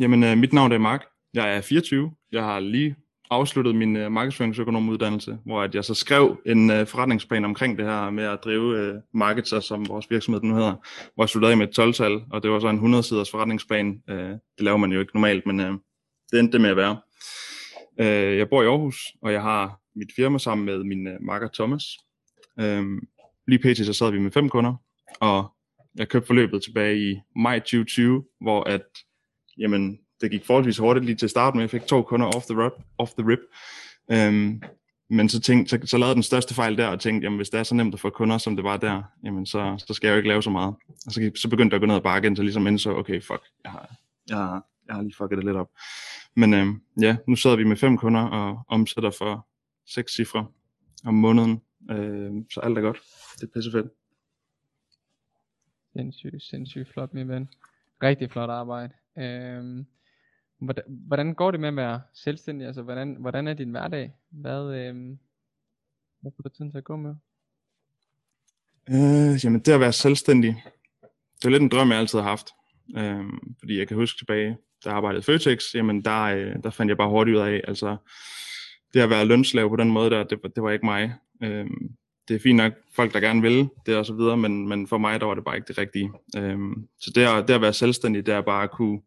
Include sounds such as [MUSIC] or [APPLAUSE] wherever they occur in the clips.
Jamen, øh, mit navn er Mark. Jeg er 24. Jeg har lige afsluttet min øh, markedsføringsøkonomuddannelse, hvor at jeg så skrev en øh, forretningsplan omkring det her med at drive øh, marketser, som vores virksomhed nu hedder, hvor jeg sluttede med et 12-tal, og det var så en 100-siders forretningsplan. Øh, det laver man jo ikke normalt, men øh, det endte det med at være. Øh, jeg bor i Aarhus, og jeg har mit firma sammen med min øh, marker Thomas. Øh, lige pt. så sad vi med fem kunder, og jeg købte forløbet tilbage i maj 2020, hvor at, jamen, det gik forholdsvis hurtigt lige til at starte med. Jeg fik to kunder off the rip. Off the rip. Øhm, men så, tænkte, så, så lavede den største fejl der, og tænkte, jamen hvis det er så nemt at få kunder, som det var der, jamen så, så skal jeg jo ikke lave så meget. Og så, så begyndte jeg at gå ned ad bakken, så ligesom indså, okay, fuck, jeg har, jeg har, jeg har lige fucket det lidt op. Men øhm, ja, nu sidder vi med fem kunder og omsætter for seks cifre om måneden, øhm, så alt er godt. Det er pissefedt. Sindssygt, sindssygt flot, min ven. Rigtig flot arbejde. Øhm, hvordan, hvordan går det med at være selvstændig? Altså, hvordan, hvordan er din hverdag? Hvad, øhm, hvad får du tiden til at gå med? Øh, jamen, det at være selvstændig, det er lidt en drøm, jeg altid har haft. Øh, fordi jeg kan huske tilbage, da jeg arbejdede i Føtex, jamen der, øh, der fandt jeg bare hurtigt ud af, altså det at være lønslav på den måde der, det, det var ikke mig. Øh, det er fint nok folk, der gerne vil det og så videre, men, men for mig, der var det bare ikke det rigtige. Øhm, så det at, det at være selvstændig, det er bare at kunne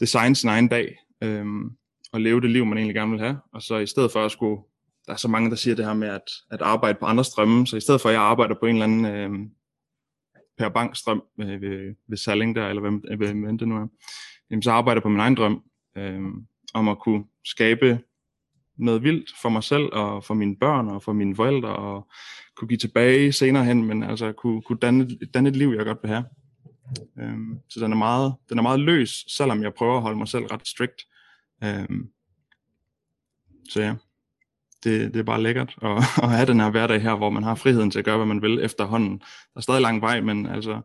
designe sin egen dag, øhm, og leve det liv, man egentlig gerne vil have, og så i stedet for at skulle, der er så mange, der siger det her med at, at arbejde på andres drømme, så i stedet for at jeg arbejder på en eller anden øhm, per bankstrøm øh, ved, ved Salling der, eller hvem, øh, hvem, hvem det nu er, jamen, så arbejder jeg på min egen drøm, øhm, om at kunne skabe noget vildt for mig selv og for mine børn og for mine forældre og kunne give tilbage senere hen, men altså kunne, kunne danne, danne et liv, jeg godt vil have. Øhm, så den er, meget, den er meget løs, selvom jeg prøver at holde mig selv ret strict. Øhm, så ja, det, det er bare lækkert at, [LAUGHS] at have den her hverdag her, hvor man har friheden til at gøre, hvad man vil efterhånden. Der er stadig lang vej, men altså,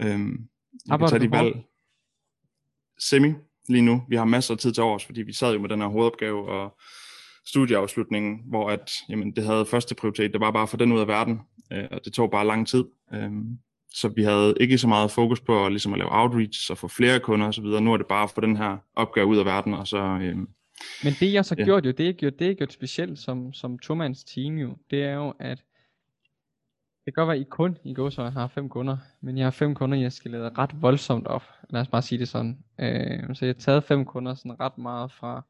øhm, jeg kan tage de valg. Semi, lige nu. Vi har masser af tid til overs, fordi vi sad jo med den her hovedopgave og studieafslutningen, hvor at, jamen, det havde første prioritet, det var bare at få den ud af verden, øh, og det tog bare lang tid. Øh, så vi havde ikke så meget fokus på at, ligesom at lave outreach og få flere kunder osv. Nu er det bare at få den her opgave ud af verden, og så... Øh, Men det jeg så ja. gjort jo, det er gjort, det er gjort specielt som, som tomands team jo, det er jo, at det kan godt være, at I kun i går så har fem kunder, men jeg har fem kunder, jeg skal lade ret voldsomt op. Lad os bare sige det sådan. Øh, så jeg har taget fem kunder sådan ret meget fra,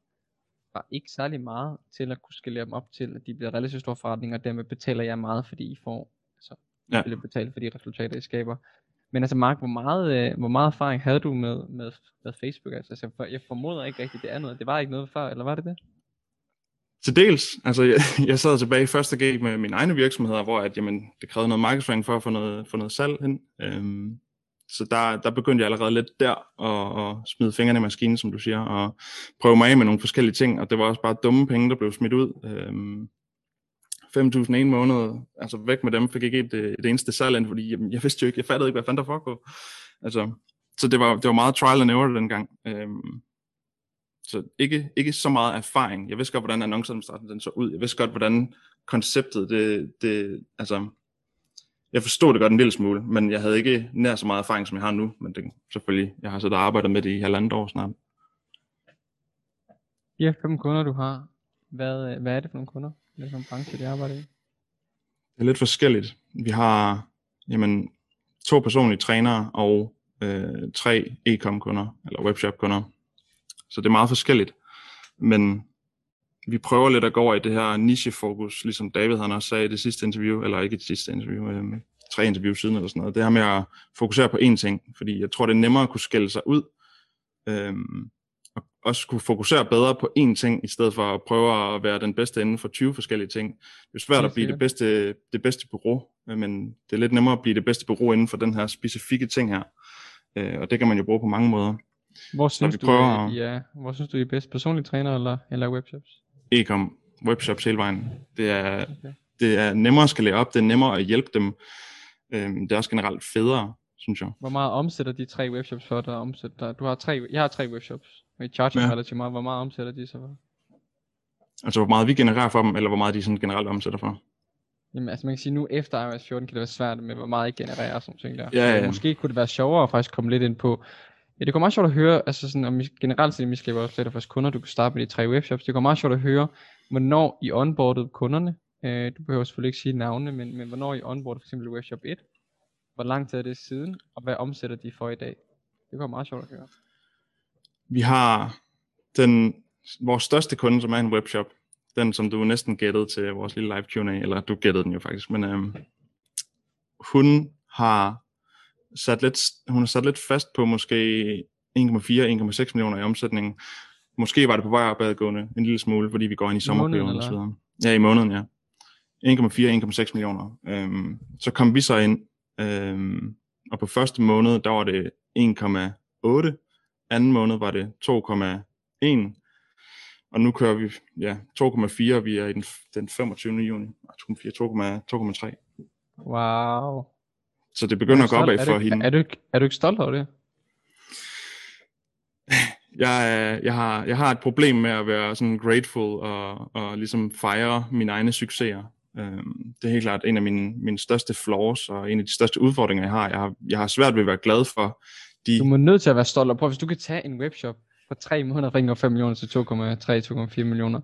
fra ikke særlig meget, til at kunne skalere dem op til, at de bliver relativt store forretninger, og dermed betaler jeg meget, fordi I får, altså, ja. bliver betalt for de resultater, I skaber. Men altså Mark, hvor meget, øh, hvor meget erfaring havde du med, med, med Facebook? Altså, altså, jeg formoder ikke rigtigt, det er noget. Det var ikke noget før, eller var det det? Til dels. Altså, jeg, jeg sad tilbage i første G med mine egne virksomheder, hvor at, jamen, det krævede noget markedsføring for at få noget, få noget salg hen. Øhm, så der, der begyndte jeg allerede lidt der at, at smide fingrene i maskinen, som du siger, og prøve mig af med nogle forskellige ting, og det var også bare dumme penge, der blev smidt ud. Øhm, 5.000 en måned, altså væk med dem, fik ikke et, øh, et eneste salg ind, fordi jamen, jeg vidste jo ikke, jeg fattede ikke, hvad fanden der foregår. Altså, så det var, det var meget trial and error dengang. Øhm, så ikke, ikke så meget erfaring. Jeg vidste godt, hvordan annonceadministrationen den så ud. Jeg vidste godt, hvordan konceptet, det, det, altså, jeg forstod det godt en lille smule, men jeg havde ikke nær så meget erfaring, som jeg har nu. Men det, selvfølgelig, jeg har så der arbejdet med det i halvandet år snart. Ja, fem kunder du har. Hvad, øh, hvad er det for nogle kunder? Hvad det for en branche, de arbejder i? Det er lidt forskelligt. Vi har jamen, to personlige trænere og øh, tre e-com kunder, eller webshop kunder. Så det er meget forskelligt. Men vi prøver lidt at gå over i det her nichefokus, ligesom David han også sagde i det sidste interview, eller ikke det sidste interview, øh, tre interview siden eller sådan noget. Det her med at fokusere på én ting, fordi jeg tror, det er nemmere at kunne skille sig ud, øh, også kunne fokusere bedre på én ting, i stedet for at prøve at være den bedste inden for 20 forskellige ting. Det er svært at blive det bedste, det bedste bureau, men det er lidt nemmere at blive det bedste bureau inden for den her specifikke ting her. Øh, og det kan man jo bruge på mange måder. Hvor synes, du, prøver... du, ja, hvor synes du, I er bedst? Personlig træner eller, eller webshops? E-com, webshops hele vejen. Det er, okay. det er nemmere at skalere op, det er nemmere at hjælpe dem. Øhm, det er også generelt federe, synes jeg. Hvor meget omsætter de tre webshops for dig? Omsætter? Du har tre, jeg har tre webshops, I charger ja. relativt meget. Hvor meget omsætter de så for? Altså hvor meget vi genererer for dem, eller hvor meget de sådan generelt omsætter for? Jamen altså man kan sige, nu efter iOS 14 kan det være svært med, hvor meget I genererer og sådan ting der. Ja, ja. Måske kunne det være sjovere at faktisk komme lidt ind på, Ja, det går meget sjovt at høre, altså sådan, om vi, generelt set, vi skal også af vores kunder, du kan starte med de tre webshops, det går meget sjovt at høre, hvornår I onboardede kunderne, øh, du behøver selvfølgelig ikke sige navne, men, men hvornår I onboardede for eksempel webshop 1, hvor lang tid er det siden, og hvad omsætter de for i dag? Det går meget sjovt at høre. Vi har den, vores største kunde, som er en webshop, den som du næsten gættede til vores lille live Q&A, eller du gættede den jo faktisk, men øhm, hun har sat lidt, hun har sat lidt fast på måske 1,4-1,6 millioner i omsætningen. Måske var det på vej opadgående en lille smule, fordi vi går ind i sommerperioden og så videre. Ja, i måneden, ja. 1,4-1,6 millioner. Øhm, så kom vi så ind, øhm, og på første måned, der var det 1,8. Anden måned var det 2,1. Og nu kører vi ja, 2,4, vi er i den, den 25. juni. 2,3. Wow. Så det begynder at gå opad for hende. Er du, er du ikke stolt over det? [LAUGHS] Jeg, jeg, har, jeg har et problem med at være sådan grateful og, og ligesom fejre mine egne succeser. Øhm, det er helt klart en af mine, mine største flaws og en af de største udfordringer, jeg har. Jeg har, jeg har svært ved at være glad for de... Du må nødt til at være stolt. Og prøv, hvis du kan tage en webshop for 3 måneder fra 5 millioner til 2,3-2,4 millioner,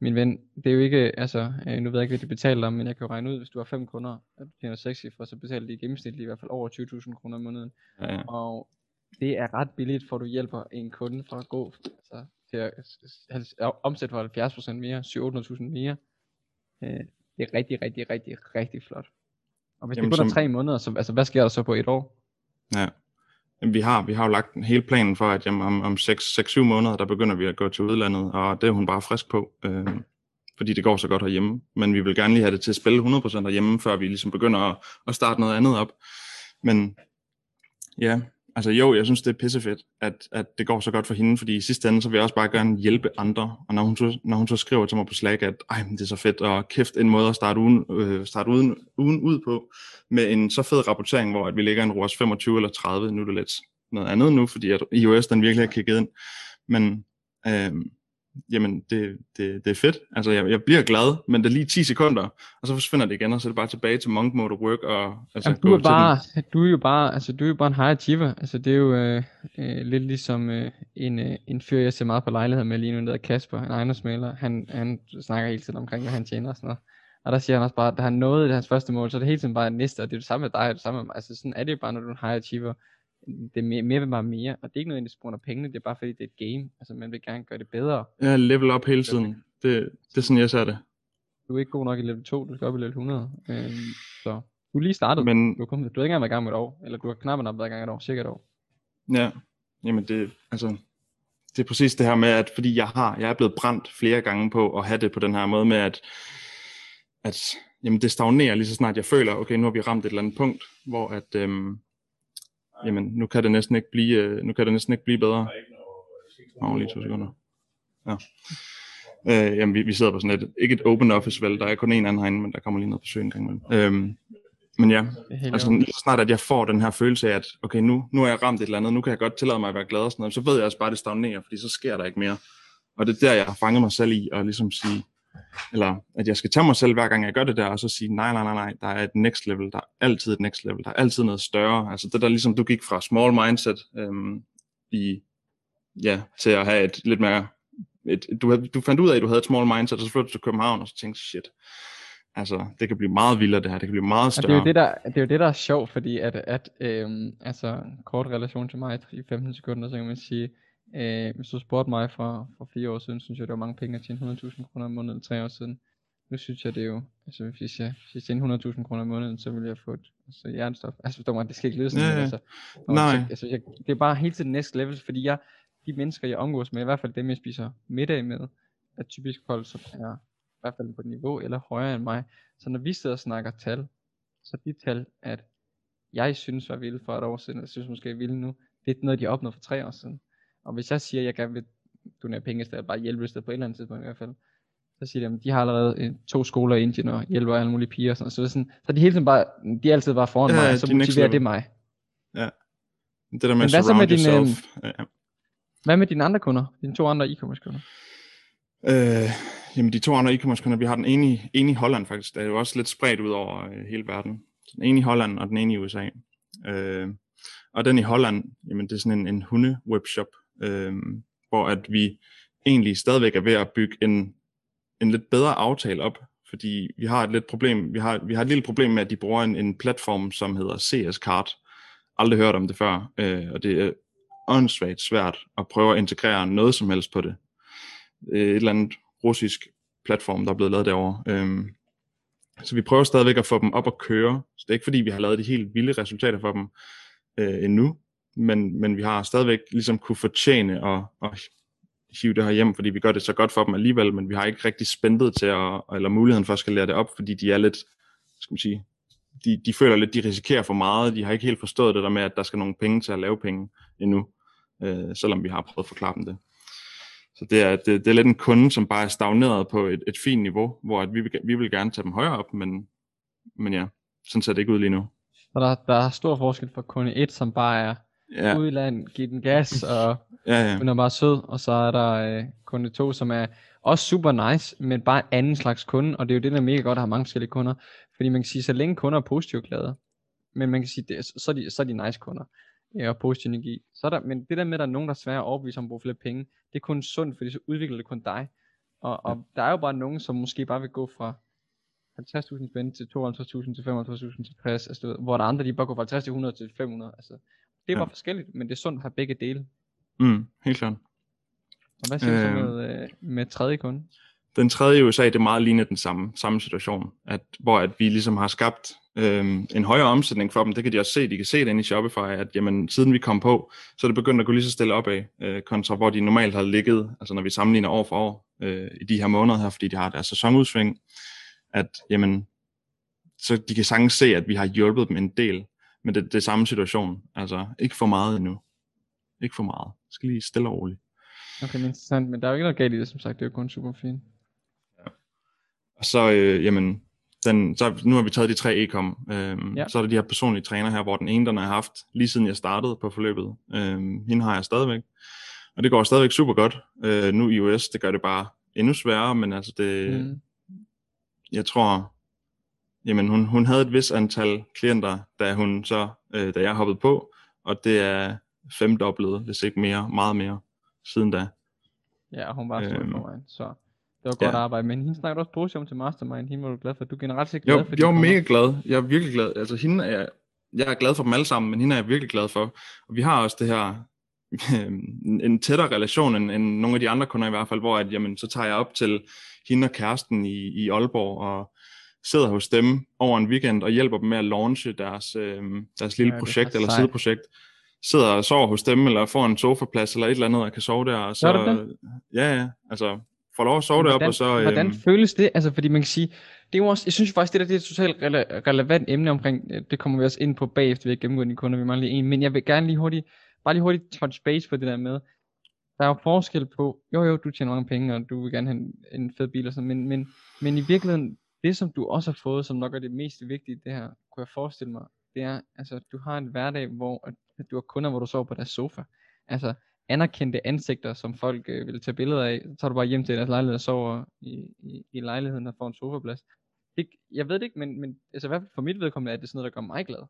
min ven, det er jo ikke, altså, øh, nu ved jeg ikke, hvad de betaler men jeg kan jo regne ud, hvis du har fem kunder, og du tjener 6 for, så betaler de i gennemsnit i hvert fald over 20.000 kroner om måneden. Ja, ja. Og det er ret billigt, for du hjælper en kunde fra at gå altså, til at omsætte for 70% mere, 700.000 mere. Øh, det er rigtig, rigtig, rigtig, rigtig flot. Og hvis Jamen, det kun er som... tre måneder, så altså, hvad sker der så på et år? Ja, Jamen, vi har, vi har jo lagt en hele planen for, at jamen, om, om 6-7 måneder, der begynder vi at gå til udlandet, og det er hun bare frisk på, øh, fordi det går så godt herhjemme. Men vi vil gerne lige have det til at spille 100% herhjemme, før vi ligesom begynder at, at starte noget andet op. Men ja, altså jo, jeg synes, det er pissefedt, at, at det går så godt for hende, fordi i sidste ende, så vil jeg også bare gerne hjælpe andre. Og når hun så, når hun så skriver til mig på Slack, at Ej, det er så fedt, og kæft en måde at starte ugen, øh, starte uden, ugen ud på, med en så fed rapportering, hvor at vi ligger en ROAS 25 eller 30, nu er det lidt noget andet nu, fordi at iOS den virkelig har kigget ind. Men øh, jamen det, det, det er fedt. Altså jeg, jeg bliver glad, men det er lige 10 sekunder, og så forsvinder det igen, og så er det bare tilbage til monk mode work. Og, altså, Jamen, du, er bare, du er jo bare, altså du er jo bare en high achiever. Altså det er jo øh, øh, lidt ligesom øh, en, øh, en fyr, jeg ser meget på lejlighed med lige nu, der hedder Kasper, en ejendomsmaler. Han, han snakker hele tiden omkring, hvad han tjener og sådan noget. Og der siger han også bare, at han nåede det hans første mål, så er det hele tiden bare næste, og det er det samme med dig, og det samme med mig. Altså sådan er det jo bare, når du er en high achiever det er mere, mere vil bare mere, og det er ikke nødvendigvis på grund af pengene, det er bare fordi det er et game, altså man vil gerne gøre det bedre. Ja, level up hele tiden, det, det er sådan jeg ser det. Du er ikke god nok i level 2, du skal op i level 100, øhm, så. Du er lige startet, Men, du, kom, du har ikke engang været i gang med et år, eller du har knap nok været i gang et år, cirka et år. Ja, jamen det, altså, det er præcis det her med, at fordi jeg har, jeg er blevet brændt flere gange på at have det på den her måde med, at, at jamen det stagnerer lige så snart jeg føler, okay, nu har vi ramt et eller andet punkt, hvor at, øhm, jamen nu kan det næsten ikke blive, øh, nu kan det næsten ikke blive bedre. Nå, lige to sekunder. Ja. Øh, jamen, vi, vi sidder på sådan et, ikke et open office vel, der er kun en anden herinde, men der kommer lige noget besøg en gang imellem. Øhm, men ja, altså lige snart at jeg får den her følelse af, at okay, nu, nu er jeg ramt et eller andet, nu kan jeg godt tillade mig at være glad og sådan noget, så ved jeg også bare, at det stagnerer, fordi så sker der ikke mere. Og det er der, jeg har fanget mig selv i, og ligesom sige, eller at jeg skal tage mig selv hver gang jeg gør det der, og så sige, nej, nej, nej, nej, der er et next level, der er altid et next level, der er altid noget større. Altså det der ligesom, du gik fra small mindset øhm, i, ja, til at have et lidt mere, et, du, du fandt ud af, at du havde et small mindset, og så flyttede du til København, og så tænkte shit, altså det kan blive meget vildere det her, det kan blive meget større. Og det er jo det der, det er, jo det, der er sjovt, fordi at, at øhm, altså kort relation til mig, i 15 sekunder, så kan man sige, Øh, hvis du spurgte mig for, for fire år siden, synes jeg, det var mange penge at tjene 100.000 kroner om måneden, tre år siden. Nu synes jeg, det er jo, altså hvis jeg, hvis jeg tjener 100.000 kroner om måneden, så vil jeg få et altså, hjernestof. Altså forstår mig, det skal ikke lyde sådan, ja, ja. altså, Nej. Så, altså, jeg, det er bare helt til next level, fordi jeg, de mennesker, jeg omgås med, i hvert fald dem, jeg spiser middag med, er typisk folk, som er i hvert fald på et niveau eller højere end mig. Så når vi sidder og snakker tal, så de tal, at jeg synes var vilde for et år siden, og jeg synes måske er vilde nu, det er noget, de opnået for tre år siden. Og hvis jeg siger, at jeg gerne vil donere penge eller bare hjælpe et på et eller andet tidspunkt i hvert fald, så siger de, at de har allerede øh, to skoler i Indien og hjælper alle mulige piger og sådan Så, sådan, så de hele tiden bare, de er altid bare foran ja, mig, og så motiverer det mig. Ja. Det der med Men hvad så med din, øh, ja. Hvad med dine andre kunder? Dine to andre e-commerce kunder? Øh, jamen de to andre e-commerce kunder, vi har den ene i, ene i Holland faktisk. Det er jo også lidt spredt ud over øh, hele verden. Den ene i Holland og den ene i USA. Øh, Og den i Holland, jamen det er sådan en, en hunde-webshop, øh, hvor at vi egentlig stadigvæk er ved at bygge en, en lidt bedre aftale op, fordi vi har et lidt problem, vi har, vi har et lille problem med, at de bruger en, en platform, som hedder CS Card. Aldrig hørt om det før, øh, og det er åndssvagt svært at prøve at integrere noget som helst på det. Øh, et eller andet russisk platform, der er blevet lavet derovre. Øhm, så vi prøver stadigvæk at få dem op at køre. Så det er ikke fordi, vi har lavet de helt vilde resultater for dem øh, endnu, men, men vi har stadigvæk ligesom kunne fortjene at, at hive det her hjem, fordi vi gør det så godt for dem alligevel, men vi har ikke rigtig spændet til at, eller muligheden for at skal lære det op, fordi de er lidt, skal man sige, de, de føler lidt, de risikerer for meget, de har ikke helt forstået det der med, at der skal nogle penge til at lave penge endnu, øh, selvom vi har prøvet at forklare dem det. Så det er, det, det er lidt en kunde, som bare er stagneret på et, et fint niveau, hvor at vi, vi vil gerne tage dem højere op, men, men ja, sådan ser det ikke ud lige nu. Så der, der er stor forskel fra kunde 1, som bare er ja. udland, give den gas, [LAUGHS] og ja, ja. hun er bare sød, og så er der øh, kunde 2, som er også super nice, men bare en anden slags kunde, og det er jo det, der er mega godt at have mange forskellige kunder, fordi man kan sige, så længe kunder er positivt glade, men man kan sige, det, så, er de, så er de nice kunder, ja, og positiv energi. Så er der, men det der med, at der er nogen, der er svære at overbevise om at bruge flere penge, det er kun sundt, fordi så udvikler det kun dig. Og, og ja. der er jo bare nogen, som måske bare vil gå fra 50.000 spænd til 52.000 til 55.000 til 60, altså, hvor der er andre, de bare går fra 50 til 100 til 500. Altså, det er bare ja. forskelligt, men det er sundt at have begge dele. Mm, helt klart. Og hvad siger øh, du så øhm. med, med tredje kunde? Den tredje i USA, det er meget lignende den samme, samme situation, at, hvor at vi ligesom har skabt øh, en højere omsætning for dem. Det kan de også se. De kan se det inde i Shopify, at jamen, siden vi kom på, så er det begyndt at gå lige så stille opad, øh, kontra hvor de normalt har ligget, altså når vi sammenligner år for år øh, i de her måneder her, fordi de har deres sæsonudsving, at jamen, så de kan sagtens se, at vi har hjulpet dem en del med det, det samme situation. Altså ikke for meget endnu. Ikke for meget. Det skal lige stille og roligt. Okay, men interessant, men der er jo ikke noget galt i det, som sagt. Det er jo kun super fint. Ja. Og så, øh, jamen, den, så nu har vi taget de tre e-com. Øhm, ja. Så er der de her personlige træner her, hvor den ene, den har haft, lige siden jeg startede på forløbet. Øhm, hende har jeg stadigvæk. Og det går stadigvæk super godt. Øh, nu i US, det gør det bare endnu sværere, men altså det, mm. jeg tror, jamen hun, hun havde et vis antal klienter, da hun så, øh, da jeg hoppede på, og det er femdoblet, hvis ikke mere, meget mere, siden da. Ja, hun var øhm, foran, så det var godt ja. arbejde, men hende snakker også positivt til Mastermind. Hende var du glad for. Du er generelt set glad jo, for Jeg er mega glad. Jeg er virkelig glad. Altså hende er, jeg er glad for dem alle sammen, men hende er jeg virkelig glad for. Og vi har også det her, en tættere relation end, end nogle af de andre kunder i hvert fald, hvor at, jamen, så tager jeg op til hende og kæresten i, i Aalborg, og sidder hos dem over en weekend og hjælper dem med at launche deres, øh, deres lille ja, projekt eller sideprojekt sidder og sover hos dem, eller får en sofaplads, eller et eller andet, og kan sove der. Og så, det? Ja, ja, altså, får lov at sove deroppe, og så... Øh... Hvordan føles det? Altså, fordi man kan sige, det er jo også, jeg synes faktisk, det der det er et totalt rele- relevant emne omkring, øh, det kommer vi også ind på bagefter, vi har gennemgået de kunder, vi mangler lige en, men jeg vil gerne lige hurtigt, bare lige hurtigt touch base på det der med, der er jo forskel på, jo jo, du tjener mange penge, og du vil gerne have en, en fed bil og sådan, men, men, men i virkeligheden, det som du også har fået, som nok er det mest vigtige det her, kunne jeg forestille mig, det er, altså, du har en hverdag, hvor at du har kunder, hvor du sover på deres sofa. Altså, anerkendte ansigter, som folk øh, vil tage billeder af, så tager du bare hjem til deres lejlighed og sover i, i, i lejligheden og får en sofaplads. Det, jeg ved det ikke, men, men altså, i hvert fald for mit vedkommende er det sådan noget, der gør mig glad.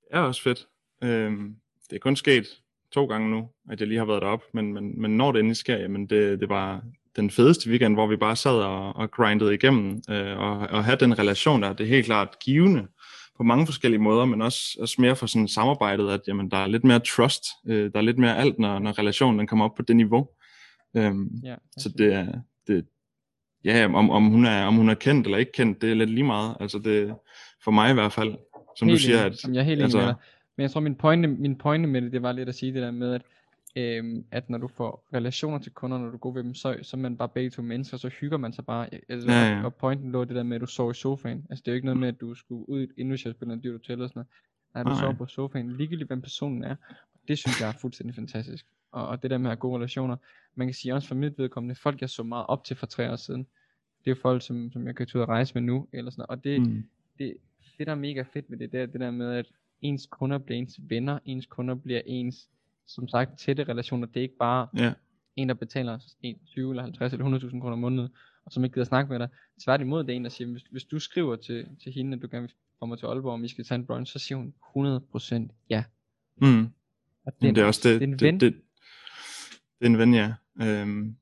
Det er også fedt. Øhm, det er kun sket to gange nu, at jeg lige har været deroppe, men, men, men når det endelig sker, jamen det, det var den fedeste weekend, hvor vi bare sad og, og grindede igennem, øh, og, og have den relation der, det er helt klart givende på mange forskellige måder, men også, også mere for sådan samarbejdet, at jamen, der er lidt mere trust, øh, der er lidt mere alt, når, når relationen den kommer op på det niveau. Øhm, ja, så det er, det, ja, om, om, hun er, om hun er kendt eller ikke kendt, det er lidt lige meget. Altså det, for mig i hvert fald, som helt du siger. At, jeg er helt altså, enig med dig. Men jeg tror, min pointe, min pointe med det, det var lidt at sige det der med, at øhm, at når du får relationer til kunder, når du går ved dem, så, så er man bare begge to mennesker, så hygger man sig bare. Altså, ja, ja. Og pointen lå det der med, at du sover i sofaen. Altså det er jo ikke noget med, at du skulle ud i et spille en dyrt hotel eller sådan noget. Nej, du sover på sofaen, ligegyldigt hvem personen er. Det synes jeg er fuldstændig fantastisk. Og, og det der med at have gode relationer, man kan sige også for mit vedkommende, folk jeg så meget op til for tre år siden, det er jo folk, som, som jeg kan tage ud og rejse med nu, eller sådan noget. Og det, mm. det, det der er mega fedt ved det, det er det der med, at ens kunder bliver ens venner, ens kunder bliver ens som sagt tætte relationer. Det er ikke bare ja. en, der betaler 1, 20 eller 50 eller 100.000 kroner om måneden, og som ikke gider snakke med dig. Tværtimod det er en, der siger, hvis, hvis du skriver til, til hende, at du gerne vil kommer til Aalborg, om vi skal tage en brunch, så siger hun 100% ja. Mm. Og Det, det er også det, det er en det, ven. det, det er en ven, ja. Øhm,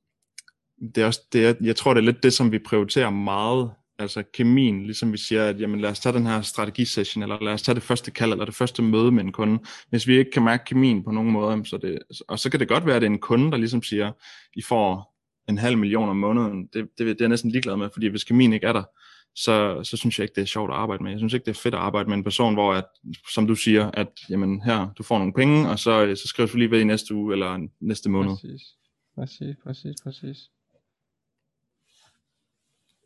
det er også, det er, jeg tror, det er lidt det, som vi prioriterer meget, altså kemien, ligesom vi siger, at jamen, lad os tage den her strategisession, eller lad os tage det første kald, eller det første møde med en kunde. Hvis vi ikke kan mærke kemien på nogen måde, så det, og så kan det godt være, at det er en kunde, der ligesom siger, I får en halv million om måneden. Det, det, det er jeg næsten ligeglad med, fordi hvis kemien ikke er der, så, så synes jeg ikke, det er sjovt at arbejde med. Jeg synes ikke, det er fedt at arbejde med en person, hvor, at, som du siger, at jamen, her, du får nogle penge, og så, så skrives du lige ved i næste uge, eller næste måned. Præcis. Præcis, præcis, præcis.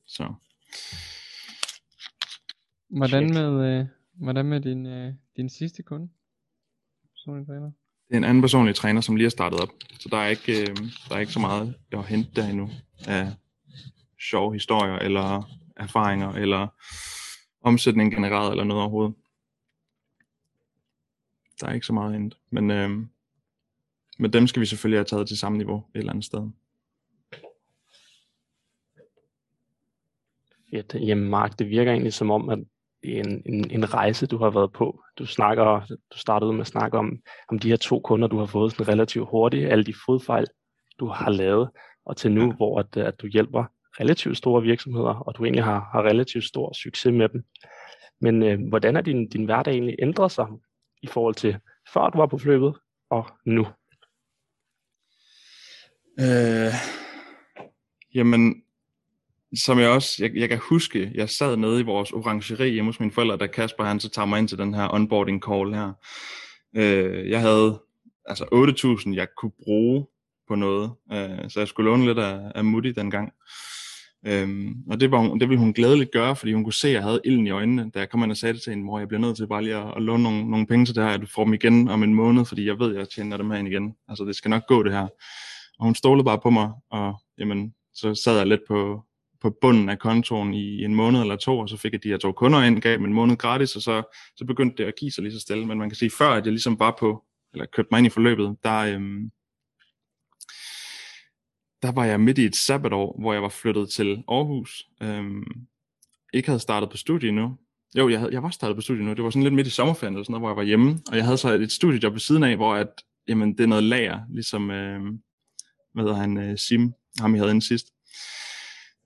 Så. Hvordan Check. med, øh, hvordan med din, øh, din sidste kunde? Personlig træner. Det er en anden personlig træner, som lige er startet op. Så der er ikke, øh, der er ikke så meget at hente der endnu af sjove historier, eller erfaringer, eller omsætning generelt, eller noget overhovedet. Der er ikke så meget hente. Men, øh, men dem skal vi selvfølgelig have taget til samme niveau et eller andet sted. Fedt. Jamen Mark, det virker egentlig som om, at det er en, en, en rejse, du har været på. Du snakker, du startede med at snakke om, om de her to kunder, du har fået sådan relativt hurtigt, alle de fodfejl, du har lavet, og til nu, hvor at, at du hjælper relativt store virksomheder, og du egentlig har, har relativt stor succes med dem. Men øh, hvordan er din, din hverdag egentlig ændret sig i forhold til før du var på flyppet og nu? Øh, jamen, som jeg også, jeg, jeg kan huske, jeg sad nede i vores orangeri hjemme hos mine forældre, da Kasper han så tager mig ind til den her onboarding call her. Øh, jeg havde altså 8.000, jeg kunne bruge på noget, øh, så jeg skulle låne lidt af, af Mutti dengang. Øhm, og det, var hun, det ville hun glædeligt gøre, fordi hun kunne se, at jeg havde ilden i øjnene, da jeg kom ind og sagde det til hende, mor, jeg bliver nødt til bare lige at, at låne nogle, nogle penge til det her, at du får dem igen om en måned, fordi jeg ved, at jeg tjener dem her ind igen. Altså, det skal nok gå det her. Og hun stolede bare på mig, og jamen, så sad jeg lidt på, på bunden af kontoen i en måned eller to, og så fik jeg de her to kunder ind, gav dem en måned gratis, og så, så begyndte det at give sig lige så stille. Men man kan sige, før at jeg ligesom var på, eller købte mig ind i forløbet, der, øhm, der var jeg midt i et sabbatår, hvor jeg var flyttet til Aarhus. Øhm, ikke havde startet på studie endnu. Jo, jeg, havde, jeg var startet på studie nu. Det var sådan lidt midt i sommerferien eller sådan noget, hvor jeg var hjemme. Og jeg havde så et studiejob ved siden af, hvor at, jamen, det er noget lager, ligesom, øh, hvad hedder han, øh, Sim, ham jeg havde inden sidst.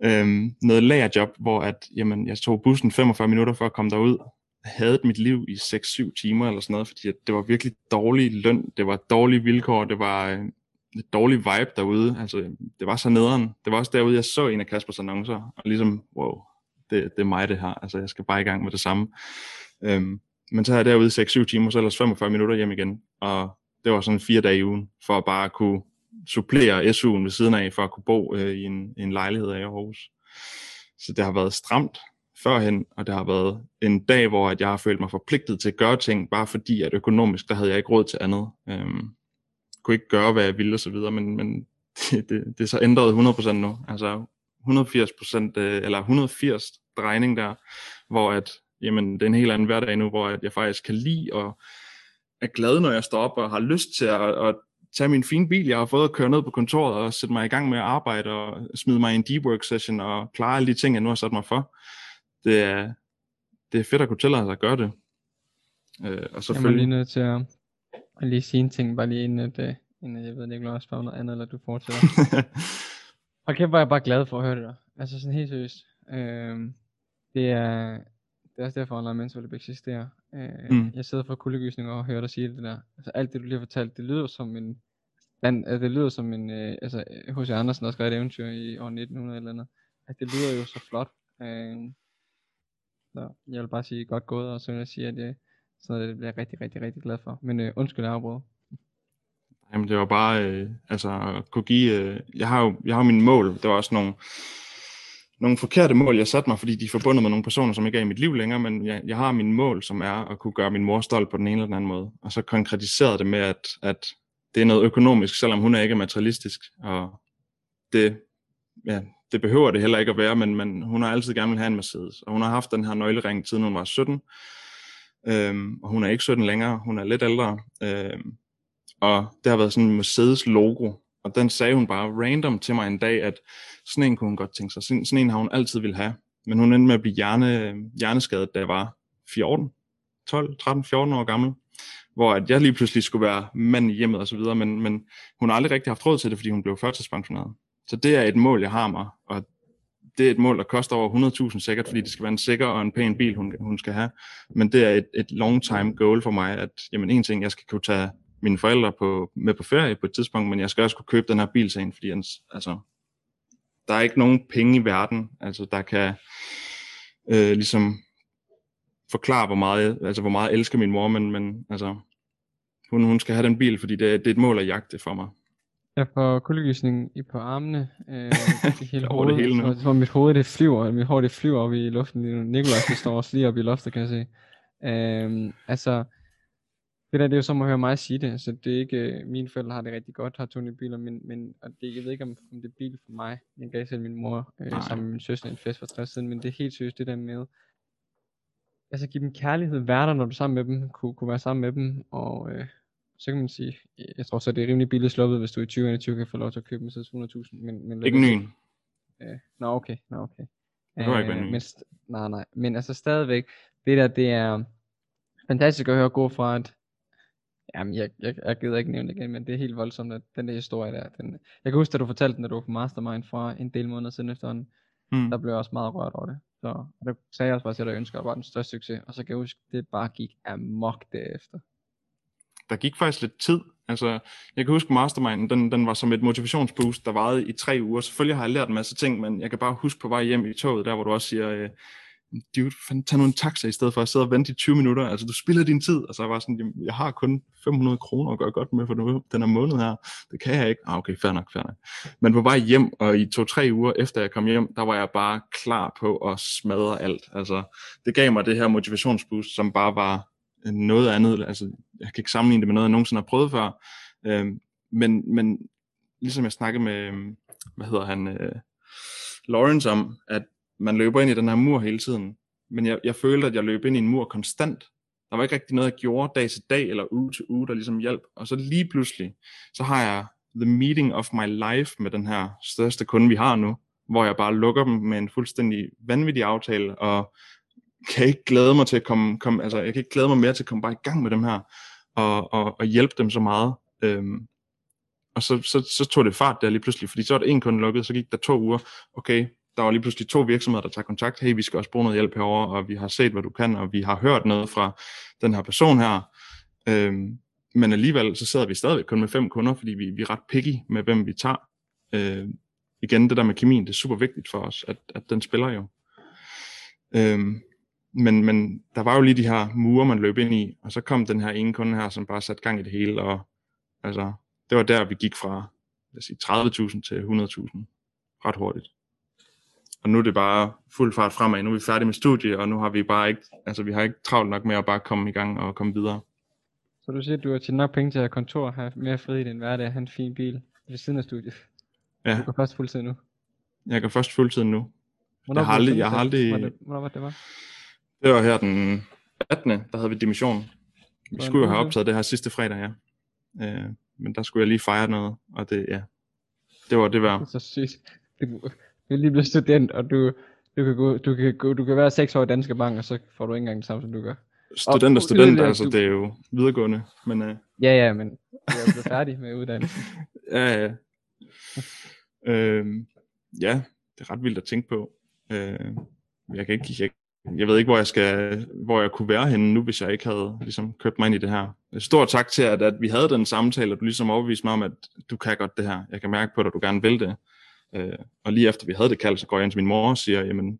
Øhm, noget lagerjob, hvor at, jamen, jeg tog bussen 45 minutter for at komme derud. Havde mit liv i 6-7 timer eller sådan noget, fordi at det var virkelig dårlig løn, det var dårlige vilkår, det var øh, et dårlig vibe derude. Altså, det var så nederen. Det var også derude, jeg så en af Kaspers annoncer, og ligesom, wow, det, det er mig det her. Altså, jeg skal bare i gang med det samme. Øhm, men så havde jeg derude 6-7 timer, så ellers 45 minutter hjem igen. Og det var sådan fire dage i ugen, for at bare kunne supplere SU'en ved siden af, for at kunne bo øh, i, en, en lejlighed af Aarhus. Så det har været stramt førhen, og det har været en dag, hvor at jeg har følt mig forpligtet til at gøre ting, bare fordi at økonomisk, der havde jeg ikke råd til andet. Øhm, kunne ikke gøre, hvad jeg ville og så videre, men, men [LAUGHS] det, det, det er så ændret 100% nu. Altså 180% øh, eller 180 drejning der, hvor at, jamen, det er en helt anden hverdag nu, hvor at jeg faktisk kan lide og er glad, når jeg står op og har lyst til at, at tage min fine bil, jeg har fået at køre ned på kontoret og sætte mig i gang med at arbejde og smide mig i en deep work session og klare alle de ting, jeg nu har sat mig for. Det er, det er fedt at kunne tillade sig at gøre det. Øh, og Jeg må lige selvfølgelig... nødt til at, at lige sige en ting, bare lige inden, at, uh, inden at jeg ved, at Nicolaj også spørger noget andet, eller du fortsætter. [LAUGHS] Og kæft, er jeg bare glad for at høre det der. Altså sådan helt seriøst. Øhm, det er, det er også derfor, online mentorship eksisterer. Øh, Mm. Jeg sidder for kuldegysninger og hører dig sige det der. Altså alt det, du lige har fortalt, det lyder som en, den, altså, det lyder som en, øh, altså H.C. Andersen, der skrev et eventyr i år 1900 eller andet. Altså, det lyder jo så flot. Øh, så jeg vil bare sige godt gået, og så vil jeg sige, at det, sådan noget, det bliver jeg rigtig, rigtig, rigtig glad for. Men øh, undskyld, jeg afbrød. Jamen det var bare, øh, altså at kunne give, øh, jeg har jo jeg har jo mine mål, det var også nogle, nogle forkerte mål, jeg satte mig, fordi de er forbundet med nogle personer, som ikke er i mit liv længere, men jeg, jeg har mine mål, som er at kunne gøre min mor stolt på den ene eller den anden måde. Og så konkretiserede det med, at, at det er noget økonomisk, selvom hun er ikke materialistisk, og det, ja, det behøver det heller ikke at være, men, men hun har altid gerne vil have en Mercedes, og hun har haft den her nøglering, siden hun var 17, øhm, og hun er ikke 17 længere, hun er lidt ældre, øhm, og det har været sådan en Mercedes logo, og den sagde hun bare random til mig en dag, at sådan en kunne hun godt tænke sig. Sådan, sådan en har hun altid vil have. Men hun endte med at blive hjerne, hjerneskadet, da jeg var 14, 12, 13, 14 år gammel, hvor at jeg lige pludselig skulle være mand i hjemmet og så videre, men, men hun har aldrig rigtig haft råd til det, fordi hun blev førtidspensioneret. Så det er et mål, jeg har mig, og det er et mål, der koster over 100.000 sikkert, fordi det skal være en sikker og en pæn bil, hun, hun skal have. Men det er et, et long time goal for mig, at jamen, en ting, jeg skal kunne tage mine forældre på, med på ferie på et tidspunkt, men jeg skal også kunne købe den her bil til hende, fordi altså, der er ikke nogen penge i verden, altså, der kan øh, ligesom forklare, hvor meget, altså, hvor meget jeg elsker min mor, men, men altså, hun, hun skal have den bil, fordi det, det er et mål at jagte for mig. Jeg får kuldegysning i på armene, øh, [LAUGHS] i hele Over det hele nu. så, mit hoved det flyver, mit hår det flyver op i luften lige nu. Nikolaj det står også lige op i loftet, kan jeg se. Øh, altså, det der, det er jo som at høre mig sige det, så det er ikke, øh, mine forældre har det rigtig godt, har Tony biler, men, men og det, jeg ved ikke, om, om det er bil for mig. Jeg gav selv min mor øh, Nej. sammen med min søster en fest for 60 siden, men det er helt seriøst det der med, altså give dem kærlighed, være der, når du er sammen med dem, kunne, kunne være sammen med dem, og øh, så kan man sige, jeg tror så, det er rimelig billigt sluppet, hvis du i 2021 kan få lov til at købe en til 100.000, men, men Ikke en ny. Øh, nå okay, nå okay. behøver ikke være en ny. men, nej, nej, men altså stadigvæk, det der, det er fantastisk at høre gå fra at, jamen jeg, jeg, jeg gider ikke nævne det igen, men det er helt voldsomt, at den der historie der, den, jeg kan huske, da du fortalte den, da du var på Mastermind for en del måneder siden efterhånden, Hmm. der blev jeg også meget rørt over det. Så og der sagde jeg også bare til dig, at jeg ønsker, at var den største succes, og så kan jeg huske, det bare gik amok derefter. der gik faktisk lidt tid. Altså, jeg kan huske Mastermind, den, den var som et motivationsboost, der varede i tre uger. Selvfølgelig har jeg lært en masse ting, men jeg kan bare huske på vej hjem i toget, der hvor du også siger, øh, dude, fandt, tag nu en taxa i stedet for at sidde og vente i 20 minutter. Altså, du spilder din tid. Og så var jeg sådan, jamen, jeg har kun 500 kroner at gøre godt med for den her måned her. Det kan jeg ikke. Ah, okay, fair nok, fair nok. Men på vej hjem, og i to-tre uger efter jeg kom hjem, der var jeg bare klar på at smadre alt. Altså, det gav mig det her motivationsboost, som bare var noget andet. Altså, jeg kan ikke sammenligne det med noget, jeg nogensinde har prøvet før. Øhm, men, men ligesom jeg snakkede med, øhm, hvad hedder han, øh, Lawrence om, at man løber ind i den her mur hele tiden. Men jeg, jeg følte, at jeg løb ind i en mur konstant. Der var ikke rigtig noget, jeg gjorde dag til dag eller uge til uge, der ligesom hjalp. Og så lige pludselig, så har jeg the meeting of my life med den her største kunde, vi har nu, hvor jeg bare lukker dem med en fuldstændig vanvittig aftale, og kan ikke glæde mig til at komme, komme altså jeg kan ikke glæde mig mere til at komme bare i gang med dem her, og, og, og hjælpe dem så meget. Øhm, og så, så, så tog det fart der lige pludselig, fordi så var der en kunde lukket, så gik der to uger, okay, der var lige pludselig to virksomheder, der tager kontakt, hey, vi skal også bruge noget hjælp herover, og vi har set, hvad du kan, og vi har hørt noget fra den her person her. Øhm, men alligevel, så sidder vi stadigvæk kun med fem kunder, fordi vi, vi er ret picky med, hvem vi tager. Øhm, igen, det der med kemien, det er super vigtigt for os, at, at den spiller jo. Øhm, men, men der var jo lige de her mure, man løb ind i, og så kom den her ene kunde her, som bare satte gang i det hele, og altså, det var der, vi gik fra lad os sige, 30.000 til 100.000 ret hurtigt. Og nu er det bare fuld fart fremad. Nu er vi færdige med studie, og nu har vi bare ikke, altså vi har ikke travlt nok med at bare komme i gang og komme videre. Så du siger, at du har tjent nok penge til at have kontor, have mere fri i din hverdag, have en fin bil ved siden af studiet. Ja. Du går først fuldtid nu. Jeg går først fuldtid nu. Hvornår Jeg har aldrig- jeg har aldrig- Hvornår, var det var? Det var her den 18. Der havde vi dimission. Vi skulle jo have optaget det her sidste fredag, ja. Øh, men der skulle jeg lige fejre noget, og det, ja, det var det var. Det er så sygt. Du, er lige blevet student, og du, du, kan gå, du, kan gå, du kan være 6 år i Danske Bank, og så får du ikke engang det samme, som du gør. Student og Og student, yderligere, altså du- det er jo videregående, men øh, Ja, ja, men du er blevet færdig med uddannelsen. [LAUGHS] ja, ja. Øh, ja, det er ret vildt at tænke på. Øh, jeg kan ikke, jeg, jeg ved ikke, hvor jeg skal, hvor jeg kunne være henne nu, hvis jeg ikke havde ligesom købt mig ind i det her. Stor tak til, at, at vi havde den samtale, og du ligesom overbeviste mig om, at du kan godt det her. Jeg kan mærke på dig, at du gerne vil det. Øh, og lige efter vi havde det kald, så går jeg ind til min mor og siger, jamen,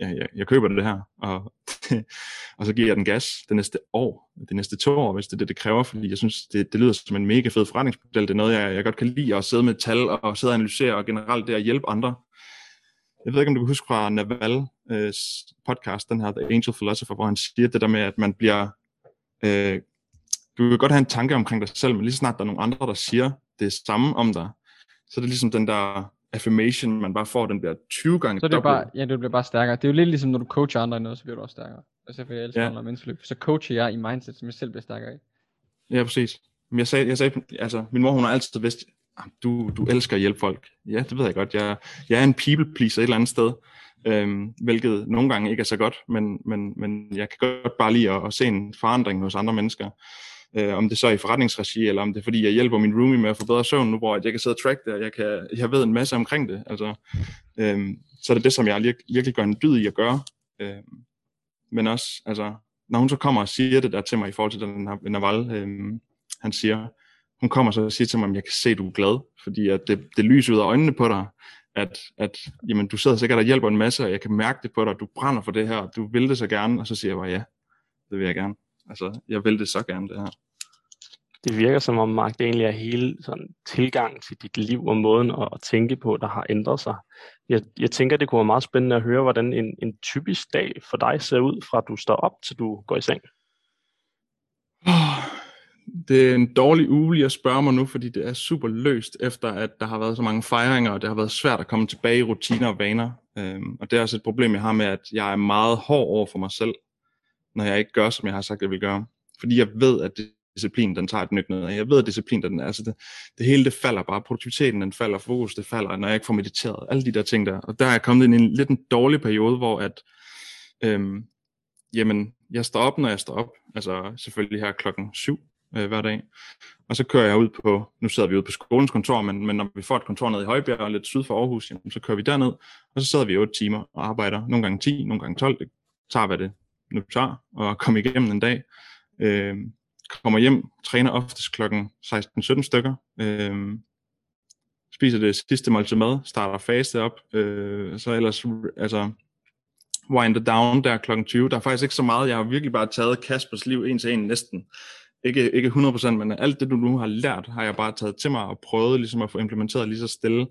jeg, jeg, jeg køber det her. Og, [LAUGHS] og så giver jeg den gas det næste år, det næste to år, hvis det er det, det kræver, fordi jeg synes, det, det lyder som en mega fed forretningsmodel. Det er noget, jeg, jeg godt kan lide, at sidde med tal og sidde og analysere, og generelt det at hjælpe andre. Jeg ved ikke, om du kan huske fra Naval øh, podcast, den her The Angel Philosopher, hvor han siger det der med, at man bliver... Øh, du kan godt have en tanke omkring dig selv, men lige så snart der er nogle andre, der siger det samme om dig, så er det ligesom den der affirmation, man bare får, den bliver 20 gange Så er det dobbelt. bare, ja, det bliver bare stærkere. Det er jo lidt ligesom, når du coacher andre i noget, så bliver du også stærkere. Altså, for jeg elsker Ja. menneskeløb. Så coacher jeg i mindset, som jeg selv bliver stærkere i. Ja, præcis. Men jeg sagde, jeg sagde, altså, min mor, hun har altid vidst, "Ah, du, du elsker at hjælpe folk. Ja, det ved jeg godt. Jeg, jeg er en people pleaser et eller andet sted. øhm, hvilket nogle gange ikke er så godt, men, men, men jeg kan godt bare lide at, at se en forandring hos andre mennesker. Øh, om det så er i forretningsregi, eller om det er fordi, jeg hjælper min roomie med at få bedre søvn nu, hvor jeg kan sidde og track det, og jeg, kan, jeg ved en masse omkring det. Altså, øh, så er det det, som jeg virkelig gør en dyd i at gøre. Øh, men også, altså, når hun så kommer og siger det der til mig i forhold til den her Naval, øh, han siger, hun kommer så og siger til mig, at jeg kan se, at du er glad, fordi at det, det lyser ud af øjnene på dig, at, at jamen, du sidder sikkert og hjælper en masse, og jeg kan mærke det på dig, du brænder for det her, du vil det så gerne, og så siger jeg bare, ja, det vil jeg gerne. Altså, jeg vil det så gerne, det her. Det virker som om, Mark, det egentlig er hele sådan, tilgang til dit liv og måden at, at tænke på, der har ændret sig. Jeg, jeg tænker, det kunne være meget spændende at høre, hvordan en, en typisk dag for dig ser ud, fra du står op til du går i seng. Det er en dårlig uge lige at spørge mig nu, fordi det er super løst, efter at der har været så mange fejringer, og det har været svært at komme tilbage i rutiner og vaner. Øhm, og det er også et problem, jeg har med, at jeg er meget hård over for mig selv, når jeg ikke gør, som jeg har sagt, jeg vil gøre. Fordi jeg ved, at disciplin, den tager et nyt ned. Jeg ved, at disciplin, den er, altså det, det hele, det falder bare. Produktiviteten, den falder, fokus, det falder, når jeg ikke får mediteret. Alle de der ting der. Og der er jeg kommet ind i en lidt en dårlig periode, hvor at, øhm, jamen, jeg står op, når jeg står op. Altså selvfølgelig her klokken syv øh, hver dag. Og så kører jeg ud på, nu sidder vi ude på skolens kontor, men, men når vi får et kontor nede i Højbjerg, lidt syd for Aarhus, jamen, så kører vi derned, og så sidder vi 8 timer og arbejder, nogle gange 10, nogle gange 12, det tager hvad det nu tager, og komme igennem en dag. Øh, kommer hjem, træner oftest klokken 16-17 stykker, øh, spiser det sidste måltid mad, starter faste op, øh, så ellers, altså, wind down der klokken 20. Der er faktisk ikke så meget, jeg har virkelig bare taget Kaspers liv en til en næsten. Ikke, ikke 100%, men alt det, du nu har lært, har jeg bare taget til mig og prøvet ligesom at få implementeret lige så stille.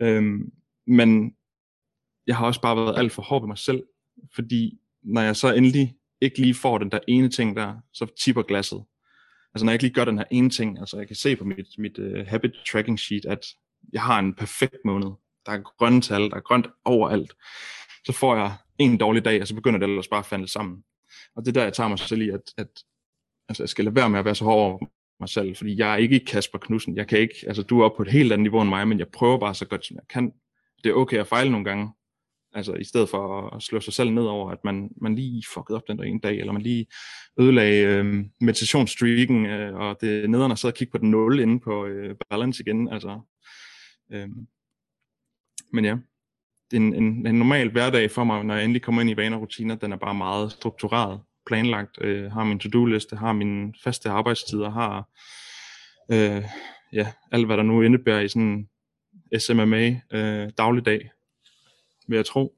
Øhm, men jeg har også bare været alt for hård ved mig selv, fordi når jeg så endelig ikke lige får den der ene ting der, så tipper glasset. Altså når jeg ikke lige gør den her ene ting, altså jeg kan se på mit, mit uh, habit tracking sheet, at jeg har en perfekt måned. Der er grønne tal, der er grønt overalt. Så får jeg en dårlig dag, og så begynder det ellers bare at falde sammen. Og det er der, jeg tager mig selv i, at, at altså, jeg skal lade være med at være så hård over mig selv, fordi jeg er ikke Kasper Knudsen. Jeg kan ikke, altså du er oppe på et helt andet niveau end mig, men jeg prøver bare så godt som jeg kan. Det er okay at fejle nogle gange, Altså i stedet for at slå sig selv ned over, at man, man lige fuckede op den der ene dag, eller man lige ødelagde øh, meditationsstreaken, øh, og det er nederen og kigge på den 0 inde på øh, balance igen. Altså, øh, men ja, det en, en, en normal hverdag for mig, når jeg endelig kommer ind i vaner og rutiner, den er bare meget struktureret, planlagt, øh, har min to-do-liste, har mine faste arbejdstider, har øh, ja, alt hvad der nu indebærer i sådan SMMA øh, dagligdag vil jeg tro.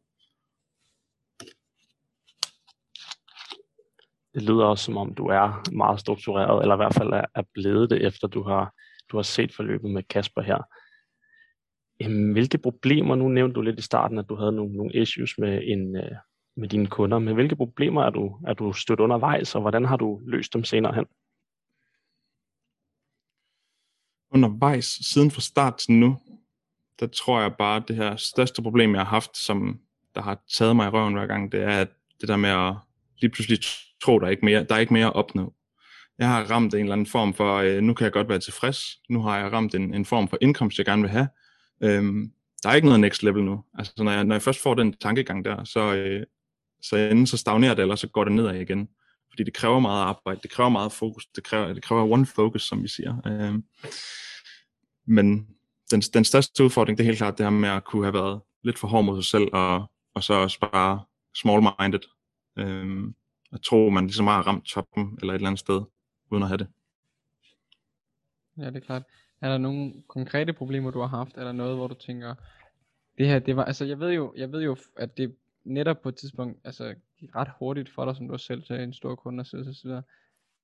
Det lyder også som om, du er meget struktureret, eller i hvert fald er, er blevet det, efter du har, du har set forløbet med Kasper her. Hvilke problemer, nu nævnte du lidt i starten, at du havde nogle, nogle issues med, en, øh, med dine kunder, men hvilke problemer er du, er du stødt undervejs, og hvordan har du løst dem senere hen? Undervejs, siden fra start til nu, der tror jeg bare, at det her største problem, jeg har haft, som der har taget mig i røven hver gang, det er at det der med at lige pludselig tro, der er ikke mere, der er ikke mere at opnå. Jeg har ramt en eller anden form for, øh, nu kan jeg godt være tilfreds, nu har jeg ramt en, en form for indkomst, jeg gerne vil have. Øhm, der er ikke noget next level nu. Altså når jeg, når jeg først får den tankegang der, så, øh, så enten så stagnerer det, eller så går det nedad igen. Fordi det kræver meget arbejde, det kræver meget fokus, det kræver, det kræver one focus, som vi siger. Øhm, men den, den største udfordring, det er helt klart det her med at kunne have været lidt for hård mod sig selv, og, og så også bare small-minded. Øhm, at tro, man ligesom har ramt toppen eller et eller andet sted, uden at have det. Ja, det er klart. Er der nogle konkrete problemer, du har haft? eller noget, hvor du tænker, det her, det var, altså jeg ved jo, jeg ved jo, at det netop på et tidspunkt, altså gik ret hurtigt for dig, som du har selv til en stor kunde og så videre.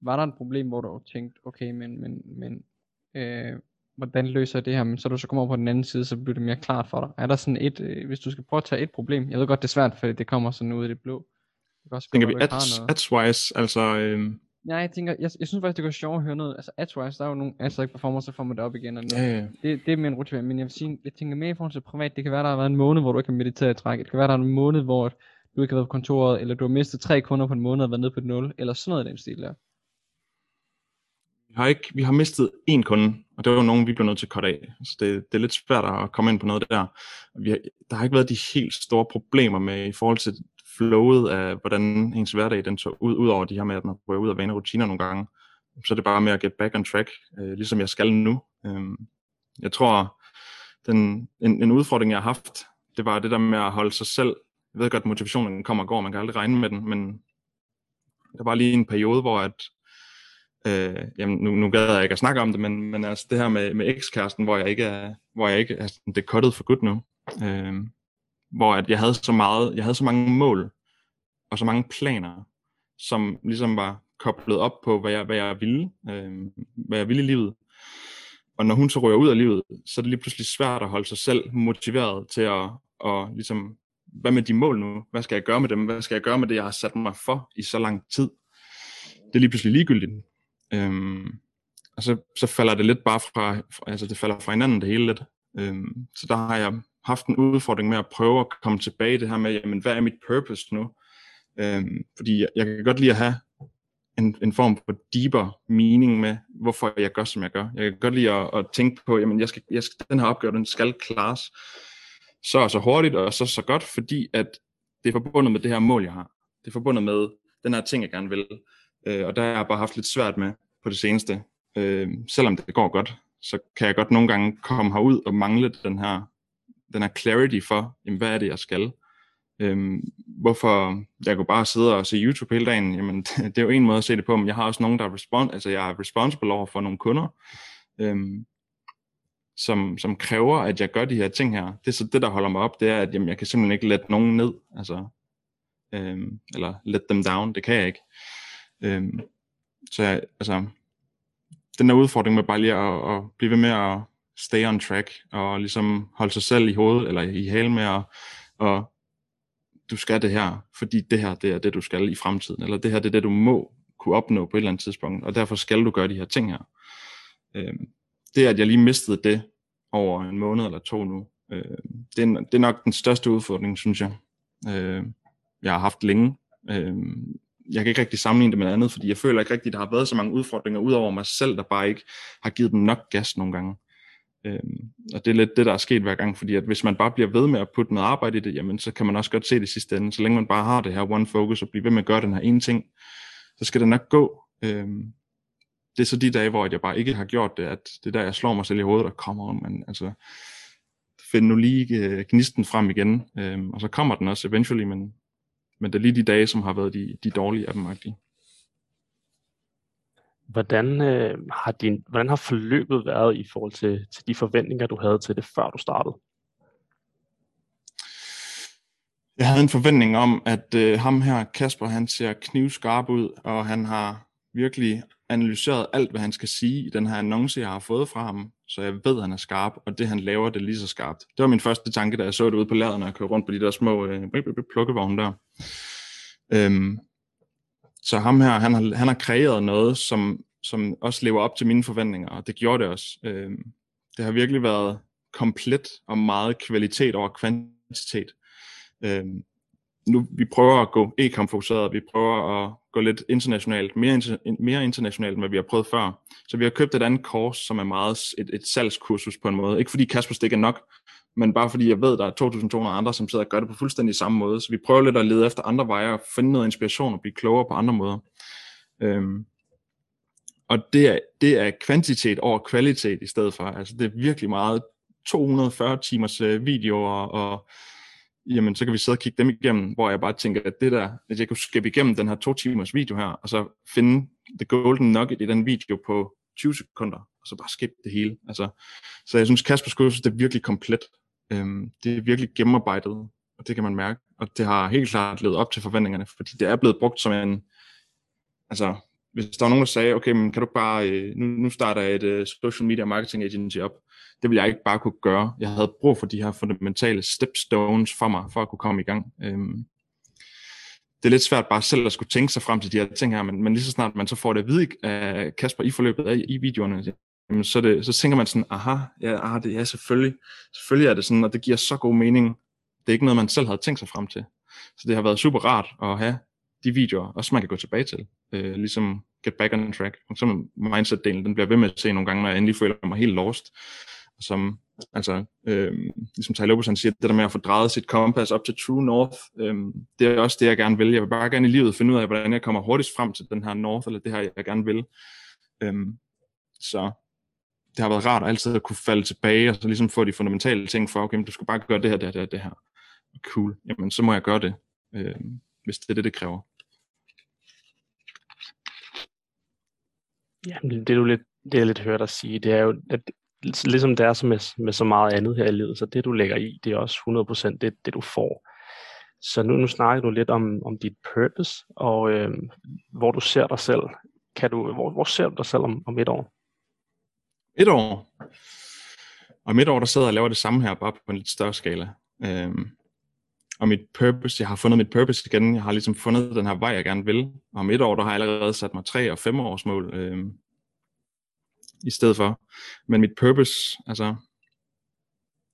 Var der et problem, hvor du tænkte, okay, men, men, men øh, hvordan løser jeg det her, men så du så kommer over på den anden side, så bliver det mere klart for dig. Er der sådan et, øh, hvis du skal prøve at tage et problem, jeg ved godt, det er svært, for det kommer sådan ud i det blå. Det kan også tænker vi ads, ads-wise, altså... Øh... Ja, jeg tænker, jeg, jeg synes faktisk, det går sjovt at høre noget, altså ads-wise, der er jo nogle ads, der ikke performer, så får man det op igen. Og ja, ja. Det, det er mere en rutin, men jeg vil sige, jeg tænker mere i forhold til privat, det kan være, der har været en måned, hvor du ikke har mediteret i træk, det kan være, der er en måned, hvor du ikke har været på kontoret, eller du har mistet tre kunder på en måned og været nede på et 0, eller sådan noget i den stil der. Vi har, ikke, vi har mistet en kunde, og det var nogen, vi blev nødt til at cutte af. Så det, det er lidt svært at komme ind på noget der. Vi har, der har ikke været de helt store problemer med i forhold til flowet af, hvordan ens hverdag den så ud, ud over de her med, at man prøver ud af vane rutiner nogle gange. Så er det bare med at get back on track, øh, ligesom jeg skal nu. Øh, jeg tror, den, en, en udfordring, jeg har haft, det var det der med at holde sig selv. Jeg ved godt, at motivationen kommer og går, man kan aldrig regne med den, men der var lige en periode, hvor at, øh, jamen nu, nu gad jeg ikke at snakke om det, men, men altså det her med, med ekskæresten, hvor jeg ikke er, hvor jeg ikke er det er for godt nu. Øh, hvor at jeg havde så meget, jeg havde så mange mål, og så mange planer, som ligesom var koblet op på, hvad jeg, hvad jeg ville, øh, hvad jeg ville i livet. Og når hun så rører ud af livet, så er det lige pludselig svært at holde sig selv motiveret til at, at ligesom, hvad med de mål nu? Hvad skal jeg gøre med dem? Hvad skal jeg gøre med det, jeg har sat mig for i så lang tid? Det er lige pludselig ligegyldigt. Øhm, og så, så falder det lidt bare fra, altså det falder fra hinanden det hele lidt. Øhm, så der har jeg haft en udfordring med at prøve at komme tilbage det her med, jamen hvad er mit purpose nu? Øhm, fordi jeg, jeg kan godt lide at have en, en form for deeper meaning med, hvorfor jeg gør, som jeg gør. Jeg kan godt lide at, at tænke på, jamen jeg skal, jeg skal, den her opgave, den skal klares så så hurtigt og så så godt, fordi at det er forbundet med det her mål, jeg har. Det er forbundet med den her ting, jeg gerne vil. Øh, og der har jeg bare haft lidt svært med på det seneste. Øh, selvom det går godt, så kan jeg godt nogle gange komme herud og mangle den her, den her clarity for, jamen, hvad er det, jeg skal. Øhm, hvorfor jeg kunne bare sidde og se YouTube hele dagen, jamen [LAUGHS] det er jo en måde at se det på, men jeg har også nogen, der er respons altså jeg er responsible over for nogle kunder, øhm, som, som kræver, at jeg gør de her ting her. Det er så det, der holder mig op, det er, at jamen, jeg kan simpelthen ikke lette nogen ned, altså, øhm, eller let them down, det kan jeg ikke. Øhm, så jeg, altså, den der udfordring med bare lige at, at blive ved med at stay on track, og ligesom holde sig selv i hovedet, eller i halen med at, og du skal det her, fordi det her, det er det, du skal i fremtiden, eller det her, det er det, du må kunne opnå på et eller andet tidspunkt, og derfor skal du gøre de her ting her. Øhm, det, at jeg lige mistede det over en måned eller to nu, øh, det, er, det er nok den største udfordring, synes jeg, øh, jeg har haft længe. Øh, jeg kan ikke rigtig sammenligne det med andet, fordi jeg føler ikke rigtigt, at der har været så mange udfordringer ud over mig selv, der bare ikke har givet dem nok gas nogle gange. Øhm, og det er lidt det, der er sket hver gang, fordi at hvis man bare bliver ved med at putte noget arbejde i det, jamen så kan man også godt se det sidste ende. Så længe man bare har det her one focus og bliver ved med at gøre den her ene ting, så skal det nok gå. Øhm, det er så de dage, hvor jeg bare ikke har gjort det, at det er der, jeg slår mig selv i hovedet og kommer om, men altså, find nu lige øh, gnisten frem igen, øhm, og så kommer den også eventually, men, men det er lige de dage, som har været de, de dårlige af dem, -agtige. Hvordan, øh, har din, hvordan har forløbet været i forhold til, til de forventninger, du havde til det, før du startede? Jeg havde en forventning om, at øh, ham her, Kasper, han ser knivskarp ud, og han har virkelig analyseret alt, hvad han skal sige i den her annonce, jeg har fået fra ham, så jeg ved, at han er skarp, og det han laver, det er lige så skarpt. Det var min første tanke, da jeg så det ude på laderen når jeg kørte rundt på de der små øh, plukkevogne der. Øhm, så ham her, han har, han har kreeret noget, som, som også lever op til mine forventninger, og det gjorde det også. Øhm, det har virkelig været komplet og meget kvalitet over kvantitet. Øhm, nu vi prøver at gå e-kamp-fokuseret, vi prøver at gå lidt internationalt, mere, inter, mere internationalt, end hvad vi har prøvet før. Så vi har købt et andet kurs, som er meget et, et salgskursus på en måde. Ikke fordi Kasper Stik er nok, men bare fordi jeg ved, at der er 2.200 andre, som sidder og gør det på fuldstændig samme måde. Så vi prøver lidt at lede efter andre veje og finde noget inspiration og blive klogere på andre måder. Øhm, og det er, det er kvantitet over kvalitet i stedet for. Altså det er virkelig meget 240 timers øh, videoer og jamen så kan vi sidde og kigge dem igennem, hvor jeg bare tænker, at det der, at jeg kunne skippe igennem den her to timers video her, og så finde the golden nugget i den video på 20 sekunder, og så bare skippe det hele. Altså, så jeg synes, Kasper Skursus, det er virkelig komplet. Øhm, det er virkelig gennemarbejdet, og det kan man mærke. Og det har helt klart levet op til forventningerne, fordi det er blevet brugt som en, altså, hvis der var nogen, der sagde, okay, men kan du bare, øh, nu, nu starter jeg et øh, social media marketing agency op, det ville jeg ikke bare kunne gøre. Jeg havde brug for de her fundamentale stepstones for mig, for at kunne komme i gang. Øhm, det er lidt svært bare selv at skulle tænke sig frem til de her ting her, men, men lige så snart man så får det at vide af Kasper i forløbet af i videoerne, jamen så, det, så tænker man sådan, aha, ja, aha, det, ja selvfølgelig, selvfølgelig er det sådan, og det giver så god mening. Det er ikke noget, man selv havde tænkt sig frem til. Så det har været super rart at have de videoer, også man kan gå tilbage til, øh, ligesom Get Back on Track. Og så mindset-delen, den bliver ved med at se nogle gange, når jeg endelig føler mig helt lost. Som, altså, øh, ligesom Ty Lopez, han siger, det der med at få drejet sit kompas op til True North, øh, det er også det, jeg gerne vil. Jeg vil bare gerne i livet finde ud af, hvordan jeg kommer hurtigst frem til den her North, eller det her, jeg gerne vil. Øh, så det har været rart at altid at kunne falde tilbage, og så ligesom få de fundamentale ting for, okay, du skal bare gøre det her, det her, det her, det her. Cool. Jamen, så må jeg gøre det, øh, hvis det er det, det kræver. Ja, det, du lidt, det jeg lidt hørt dig sige, det er jo, at ligesom det er så med, med så meget andet her i livet, så det du lægger i, det er også 100% det, det du får. Så nu, nu snakker du lidt om, om dit purpose, og øh, hvor du ser dig selv. Kan du, hvor, hvor ser du dig selv om, om et år? Et år? Om et år, der sidder jeg og laver det samme her, bare på en lidt større skala. Øhm, og mit purpose, jeg har fundet mit purpose igen. Jeg har ligesom fundet den her vej, jeg gerne vil. Og om et år, der har jeg allerede sat mig tre og fem års mål øhm, i stedet for. Men mit purpose, altså,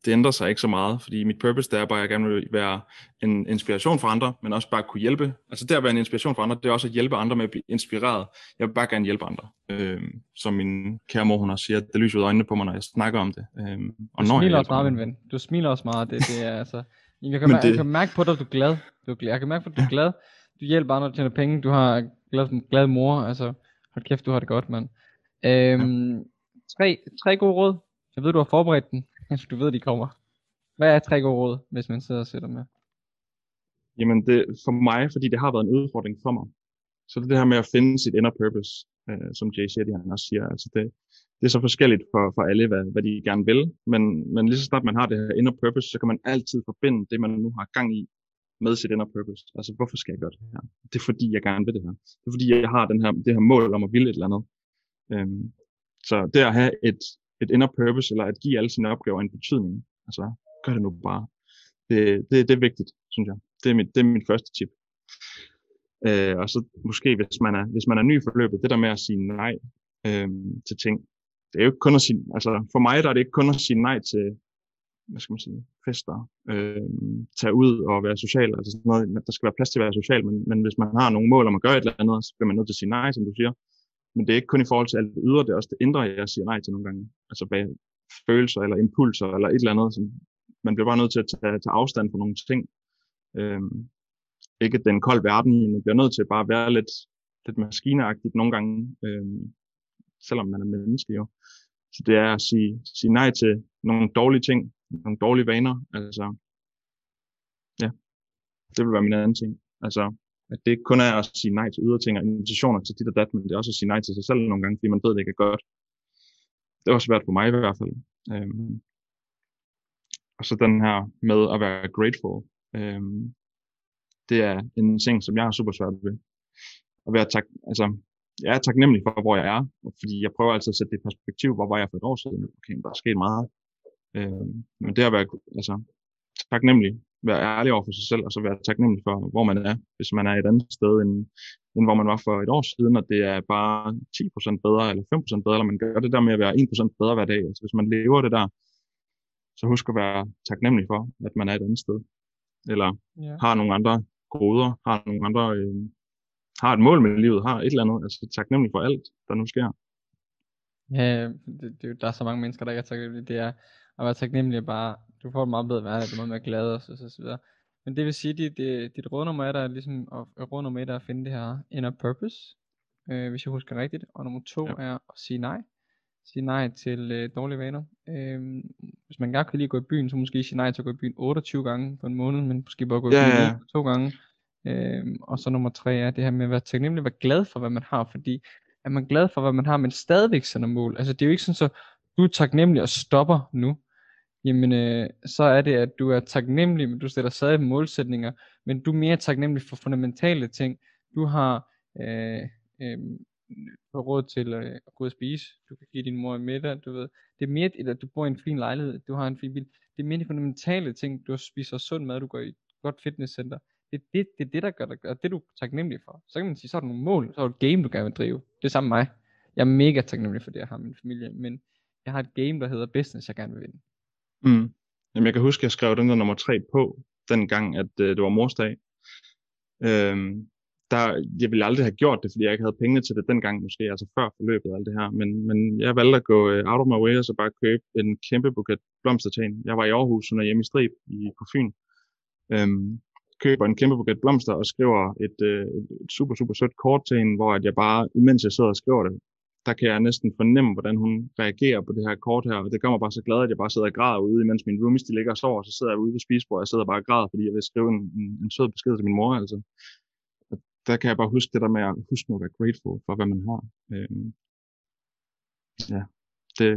det ændrer sig ikke så meget, fordi mit purpose, det er bare, at jeg gerne vil være en inspiration for andre, men også bare kunne hjælpe. Altså det at være en inspiration for andre, det er også at hjælpe andre med at blive inspireret. Jeg vil bare gerne hjælpe andre. Øhm, som min kære mor, hun også siger, det lyser ud af øjnene på mig, når jeg snakker om det. Øhm, og du når smiler jeg også meget, min ven. Du smiler også meget. Det, det er, altså, jeg, kan, det... jeg kan mærke på dig, at du er glad. Du er glad. Jeg kan mærke på dig, at du er glad. Du hjælper andre at tjene penge. Du har glad, glad mor. Altså, hold kæft, du har det godt, mand. Øhm, ja. tre, tre gode råd. Jeg ved, du har forberedt den. [LAUGHS] Du ved, de kommer. Hvad er tre gode råd, hvis man sidder og sætter med? Jamen, det, for mig, fordi det har været en udfordring for mig, så det er det her med at finde sit inner purpose, øh, som Jay Shetty han også siger. Altså det, det er så forskelligt for, for alle, hvad, hvad de gerne vil, men, men lige så snart man har det her inner purpose, så kan man altid forbinde det, man nu har gang i, med sit inner purpose. Altså, hvorfor skal jeg gøre det her? Det er fordi, jeg gerne vil det her. Det er fordi, jeg har den her, det her mål om at ville et eller andet. Øhm, så det at have et, et inner purpose, eller at give alle sine opgaver en betydning, altså gør det nu bare. Det, det, det er vigtigt, synes jeg. Det er mit, det er mit første tip. Øh, og så måske, hvis man, er, hvis man er ny i forløbet, det der med at sige nej øh, til ting, det er jo ikke kun at sige, altså for mig der er det ikke kun at sige nej til, hvad skal man sige, fester, øh, tage ud og være social, altså sådan noget, der skal være plads til at være social, men, men hvis man har nogle mål om at gøre et eller andet, så bliver man nødt til at sige nej, som du siger. Men det er ikke kun i forhold til alt det ydre, det er også det indre, jeg siger nej til nogle gange. Altså bag følelser eller impulser eller et eller andet, som man bliver bare nødt til at tage, tage afstand fra nogle ting. Øh, ikke den kolde verden, men man bliver nødt til bare at være lidt, lidt maskineagtigt nogle gange, Øh, selvom man er menneske jo. Så det er at sige, sige nej til nogle dårlige ting, nogle dårlige vaner. Altså, ja, det vil være min anden ting. Altså, at det ikke kun er at sige nej til ydre ting og invitationer til dit og dat, men det er også at sige nej til sig selv nogle gange, fordi man ved, det ikke er godt. Det var svært for mig i hvert fald. Øhm, og så den her med at være grateful. Øhm, det er en ting, som jeg har super svært ved. At være tak, altså, jeg er taknemmelig for, hvor jeg er, fordi jeg prøver altid at sætte det i perspektiv, hvor var jeg for et år siden. Okay, der er sket meget. Øhm, men det at være altså, taknemmelig, være ærlig over for sig selv, og så være taknemmelig for, hvor man er, hvis man er et andet sted, end, end hvor man var for et år siden, og det er bare 10% bedre, eller 5% bedre, eller man gør det der med at være 1% bedre hver dag. Altså hvis man lever det der, så husk at være taknemmelig for, at man er et andet sted. Eller ja. har nogle andre goder, har nogle andre, øh, har et mål med livet, har et eller andet, altså taknemmelig for alt, der nu sker. Ja, det, det, der er så mange mennesker, der ikke er taknemmelige. Det er at være taknemmelig bare, du får et meget bedre hverdag, du er meget mere glad og så, så, så videre. Men det vil sige, at dit, dit rådnummer er der ligesom, at, rådnummer er at finde det her inner purpose, øh, hvis jeg husker rigtigt. Og nummer to ja. er at sige nej sige nej til øh, dårlige vaner. Øh, hvis man gerne kan lide at gå i byen, så måske sige nej til at gå i byen 28 gange på en måned, men måske bare gå i ja, byen ja. to gange. Øh, og så nummer tre er det her med at være taknemmelig, være glad for, hvad man har, fordi er man glad for, hvad man har, men stadigvæk sender mål. Altså det er jo ikke sådan, så du er taknemmelig og stopper nu. Jamen, øh, så er det, at du er taknemmelig, men du stiller stadig målsætninger, men du er mere taknemmelig for fundamentale ting. Du har øh, øh, råd til øh, at gå og spise. Du kan give din mor en middag, du ved. Det er mere, eller du bor i en fin lejlighed, du har en fin bil. Det er mere de fundamentale ting. Du spiser sund mad, du går i et godt fitnesscenter. Det er det, det, det der gør dig, og det du er taknemmelig for. Så kan man sige, så er der nogle mål, så er der et game, du gerne vil drive. Det er samme mig. Jeg er mega taknemmelig for det, jeg har min familie, men jeg har et game, der hedder business, jeg gerne vil vinde. Mm. Jamen, jeg kan huske, jeg skrev den der nummer tre på, den gang, at øh, det var morsdag. Øhm, der, jeg ville aldrig have gjort det, fordi jeg ikke havde pengene til det dengang måske, altså før forløbet og alt det her. Men, men jeg valgte at gå uh, out of my way og så bare købe en kæmpe buket blomster til hende. Jeg var i Aarhus, hun er hjemme i Strib i, på Fyn. Øhm, køber en kæmpe buket blomster og skriver et, uh, et super, super sødt kort til hende, hvor at jeg bare, imens jeg sidder og skriver det, der kan jeg næsten fornemme, hvordan hun reagerer på det her kort her, og det gør mig bare så glad, at jeg bare sidder og græder ude, imens min roomies de ligger og sover, så sidder jeg ude ved spisebordet, og jeg sidder bare og græder, fordi jeg vil skrive en, en, en sød besked til min mor, altså. Og der kan jeg bare huske det der med at huske at være grateful for, hvad man har. Øhm, ja, det,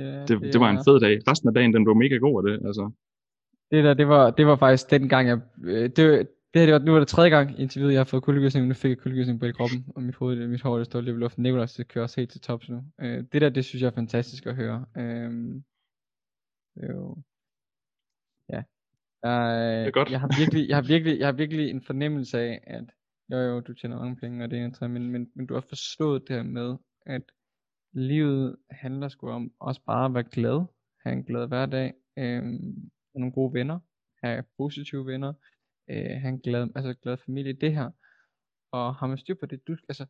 Ja, det, det, var en fed dag. Resten af dagen, den blev mega god af det, altså. Det der, det var, det var faktisk den gang, jeg... øh, Det, det her, det var, nu var det tredje gang i interviewet, jeg har fået kuldegysning, nu fik jeg kuldegysning på hele kroppen, og mit hoved, mit hår, det står lidt i luften. Nicolas, det kører også helt til tops nu. Øh, det der, det synes jeg er fantastisk at høre. Øh, det er jo... Ja. Jeg, Det er godt. Jeg har virkelig, jeg har virkelig, jeg har virkelig en fornemmelse af, at jo jo, du tjener mange penge, og det er en men, men, men du har forstået det her med, at livet handler sgu om også bare at være glad, have en glad hverdag, øh, have nogle gode venner, have positive venner, øh, have en glad, altså glad familie, det her. Og har man styr på det, du, altså,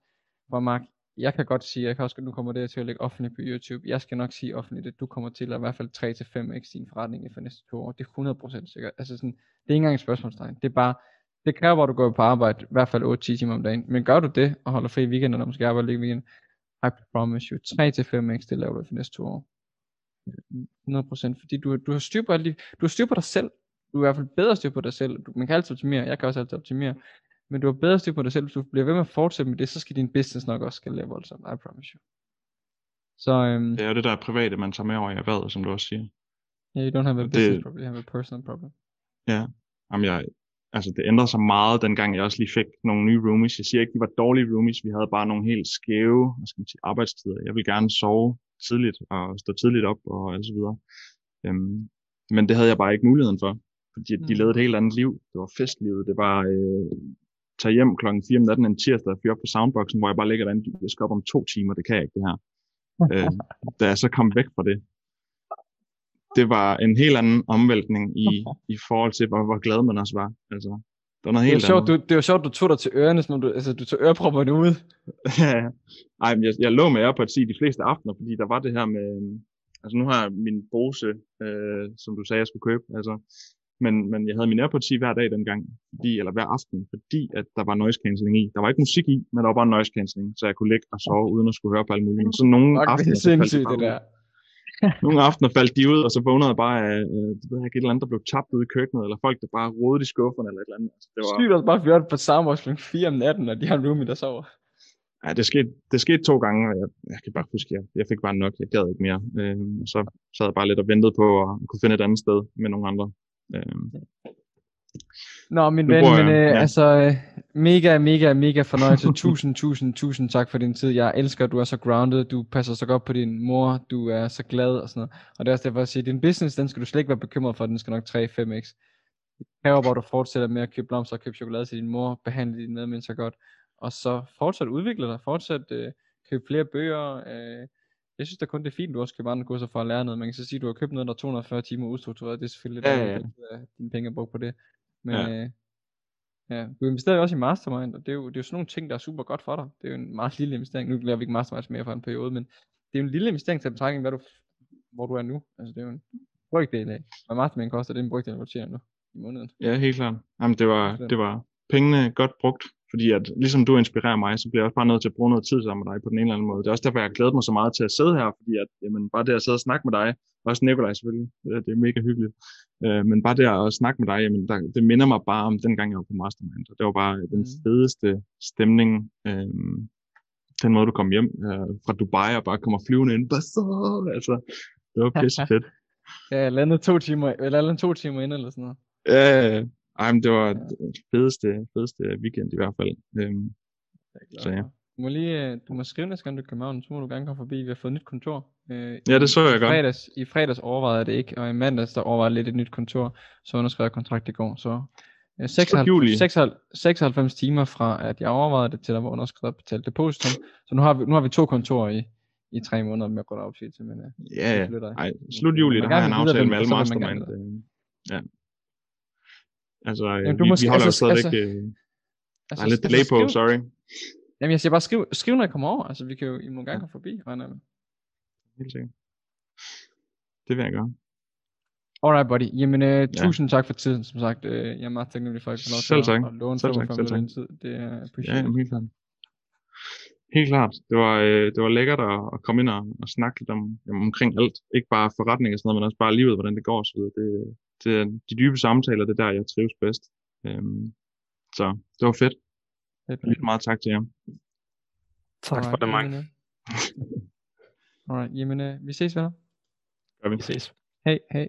hvor Mark, jeg kan godt sige, jeg kan også, nu kommer det til at lægge offentligt på YouTube, jeg skal nok sige offentligt, at du kommer til at i hvert fald 3-5x din forretning i for næste to år, det er 100% sikkert, altså sådan, det er ikke engang et spørgsmålstegn, det er bare, det kræver at du går på arbejde, i hvert fald 8-10 timer om dagen, men gør du det, og holder fri i weekenden, og måske arbejder lige i weekenden, I promise you, 3-5x, det laver du for næste to år. 100%, fordi du, du har styr på de, du har styr på dig selv, du er i hvert fald bedre styr på dig selv, du, man kan altid optimere, jeg kan også altid optimere, men du har bedre styr på dig selv, hvis du bliver ved med at fortsætte med det, så skal din business nok også skal lave voldsomt, I promise you. Så øhm, Det er jo det der private, man tager med over i erhvervet, som du også siger. yeah, you don't have a det- business problem, you have a personal problem. Jamen, jeg, altså det ændrede sig meget, dengang jeg også lige fik nogle nye roomies. Jeg siger ikke, de var dårlige roomies. Vi havde bare nogle helt skæve hvad skal man sige, arbejdstider. Jeg vil gerne sove tidligt og stå tidligt op og alt så videre. Øhm, men det havde jeg bare ikke muligheden for. Fordi de Mm. levede et helt andet liv. Det var festlivet. Det var øh, tage hjem klokken 4 om natten en tirsdag og fyre op på soundboxen, hvor jeg bare ligger derinde. Jeg skal op om to timer. Det kan jeg ikke, det her. øh, [LAUGHS] da jeg så kom væk fra det, det var en helt anden omvæltning i, i forhold til, hvor, hvor glad man også var. Altså, det var noget Det helt sjovt, andet. du, det var sjovt, du tog dig til ørerne, som du, altså du tog ørepropperne ud. Ja. [LAUGHS] Ej, men jeg, jeg lå med jer på at sige de fleste aftener, fordi der var det her med, altså nu har jeg min Bose, øh, som du sagde, jeg skulle købe, altså, men, men jeg havde min AirPods i hver dag dengang, fordi, eller hver aften, fordi at der var noise cancelling i. Der var ikke musik i, men der var bare noise cancelling, så jeg kunne ligge og sove uden at skulle høre på alle mulige. Så nogle Fuck, det aftener, er sindssygt, bare det ud. Nogle aftener faldt de ud, og så vågnede jeg bare af, øh, det ved jeg ikke, et eller andet, der blev tabt ude i køkkenet, eller folk, der bare rodede i skufferne, eller et eller andet. Altså, det var, Sygt også bare fyret på samme kl. 4 om natten, og de har en roomie, der sover. Ja, det skete, det skete to gange, og jeg, jeg kan bare huske, jeg, jeg fik bare nok, jeg gad ikke mere. Øhm, og så sad jeg bare lidt og ventede på at kunne finde et andet sted med nogle andre. Øhm, Nå, min Nu ven, men øh, ja. altså, øh, mega, mega, mega fornøjelse. [LAUGHS] tusind, tusind, tusind tak for din tid. Jeg elsker, at du er så grounded, du passer så godt på din mor, du er så glad og sådan noget. Og det er også derfor, jeg siger, din business, den skal du slet ikke være bekymret for, den skal nok 3-5x. Det kræver at du fortsætter med at købe blomster og købe chokolade til din mor, behandle dine medmennesker godt, og så fortsat udvikle dig, fortsat øh, købe flere bøger. Øh, jeg synes da kun, det er fint, du også køber andre kurser for at lære noget. Man kan så sige, at du har købt noget, der er 240 timer ustruktureret. Det er selvfølgelig lidt Ja, ja. at øh, dine penge er brugt på det. Men Ja. ja. Øh, ja, du investerer jo også i mastermind, og det er, jo, det er jo sådan nogle ting, der er super godt for dig. Det er jo en meget lille investering. Nu laver vi ikke masterminds mere for en periode, men det er jo en lille investering til betragtning, hvad du, hvor du er nu. Altså det er jo en brygdel af, hvad mastermind koster, det er en brygdel, hvor du tjener nu i måneden. ja, helt klart. Jamen, det var, det var pengene godt brugt, fordi at ligesom du inspirerer mig, så bliver jeg også bare nødt til at bruge noget tid sammen med dig på den ene eller anden måde. Det er også derfor, jeg har glædet mig så meget til at sidde her, fordi at, jamen, bare det at sidde og snakke med dig, og også Nikolaj selvfølgelig, det, det er mega hyggeligt. Øh, men bare det at snakke med dig, jamen, der, det minder mig bare om den gang, jeg var på Mastermind. Og det var bare den Mm. fedeste stemning, øh, den måde, du kom hjem øh, fra Dubai og bare kommer flyvende ind. Bare så, altså, det var pisse [LAUGHS] fedt. Ja, jeg landede to timer, eller landede to timer ind eller sådan noget. Ja, ej, men det var det fedeste, fedeste weekend i hvert fald. Øhm, er Så ja. Du må lige, øh, du må skrive næste gang du kommer København, så må du gerne komme forbi. Vi har fået et nyt kontor. Øh, Ja, det i- så jeg i godt. Fredags, I fredags overvejede jeg det ikke, og i mandags der overvejede lidt et nyt kontor, så underskrev jeg kontrakt i går. Så øh, 96, juli. 96, 96 timer fra at jeg overvejede det til der var underskrevet og betalt depositum. Så nu har vi, nu har vi to kontorer i, i tre måneder med af opsigelse, men øh, ja, ja. Ej, slut juli, der har jeg en aftale med alle mastermind. Øh, ja. Altså, øh, Jamen, du vi, måske- vi holder altså- jo stadigvæk... altså- øh, Der er lidt delay på, skriv, sorry. Jamen jeg siger bare, skriv, skriv når jeg kommer over. Altså vi kan jo, I må gerne komme forbi, regner med. Helt sikkert. Det vil jeg gøre. Alright buddy, jamen uh, tusind tak for tiden, som sagt. Uh, jeg er meget taknemmelig for, at jeg lov til at, at låne Selv tak, 45 selv tak. tid. Det er Ja, appreciated. jamen, helt klart. Helt klart. Det var, øh, det var lækkert at, at komme ind og, og snakke lidt om, jamen, omkring alt. Ikke bare forretning og sådan noget, men også bare livet, hvordan det går og så videre. Det, det, er de dybe samtaler, det er der, jeg trives bedst. Øhm, så det var fedt. Lige meget tak til jer. Tak for det, Mike. Alright, jamen vi ses venner. Gør vi. Vi ses. Hej, hej.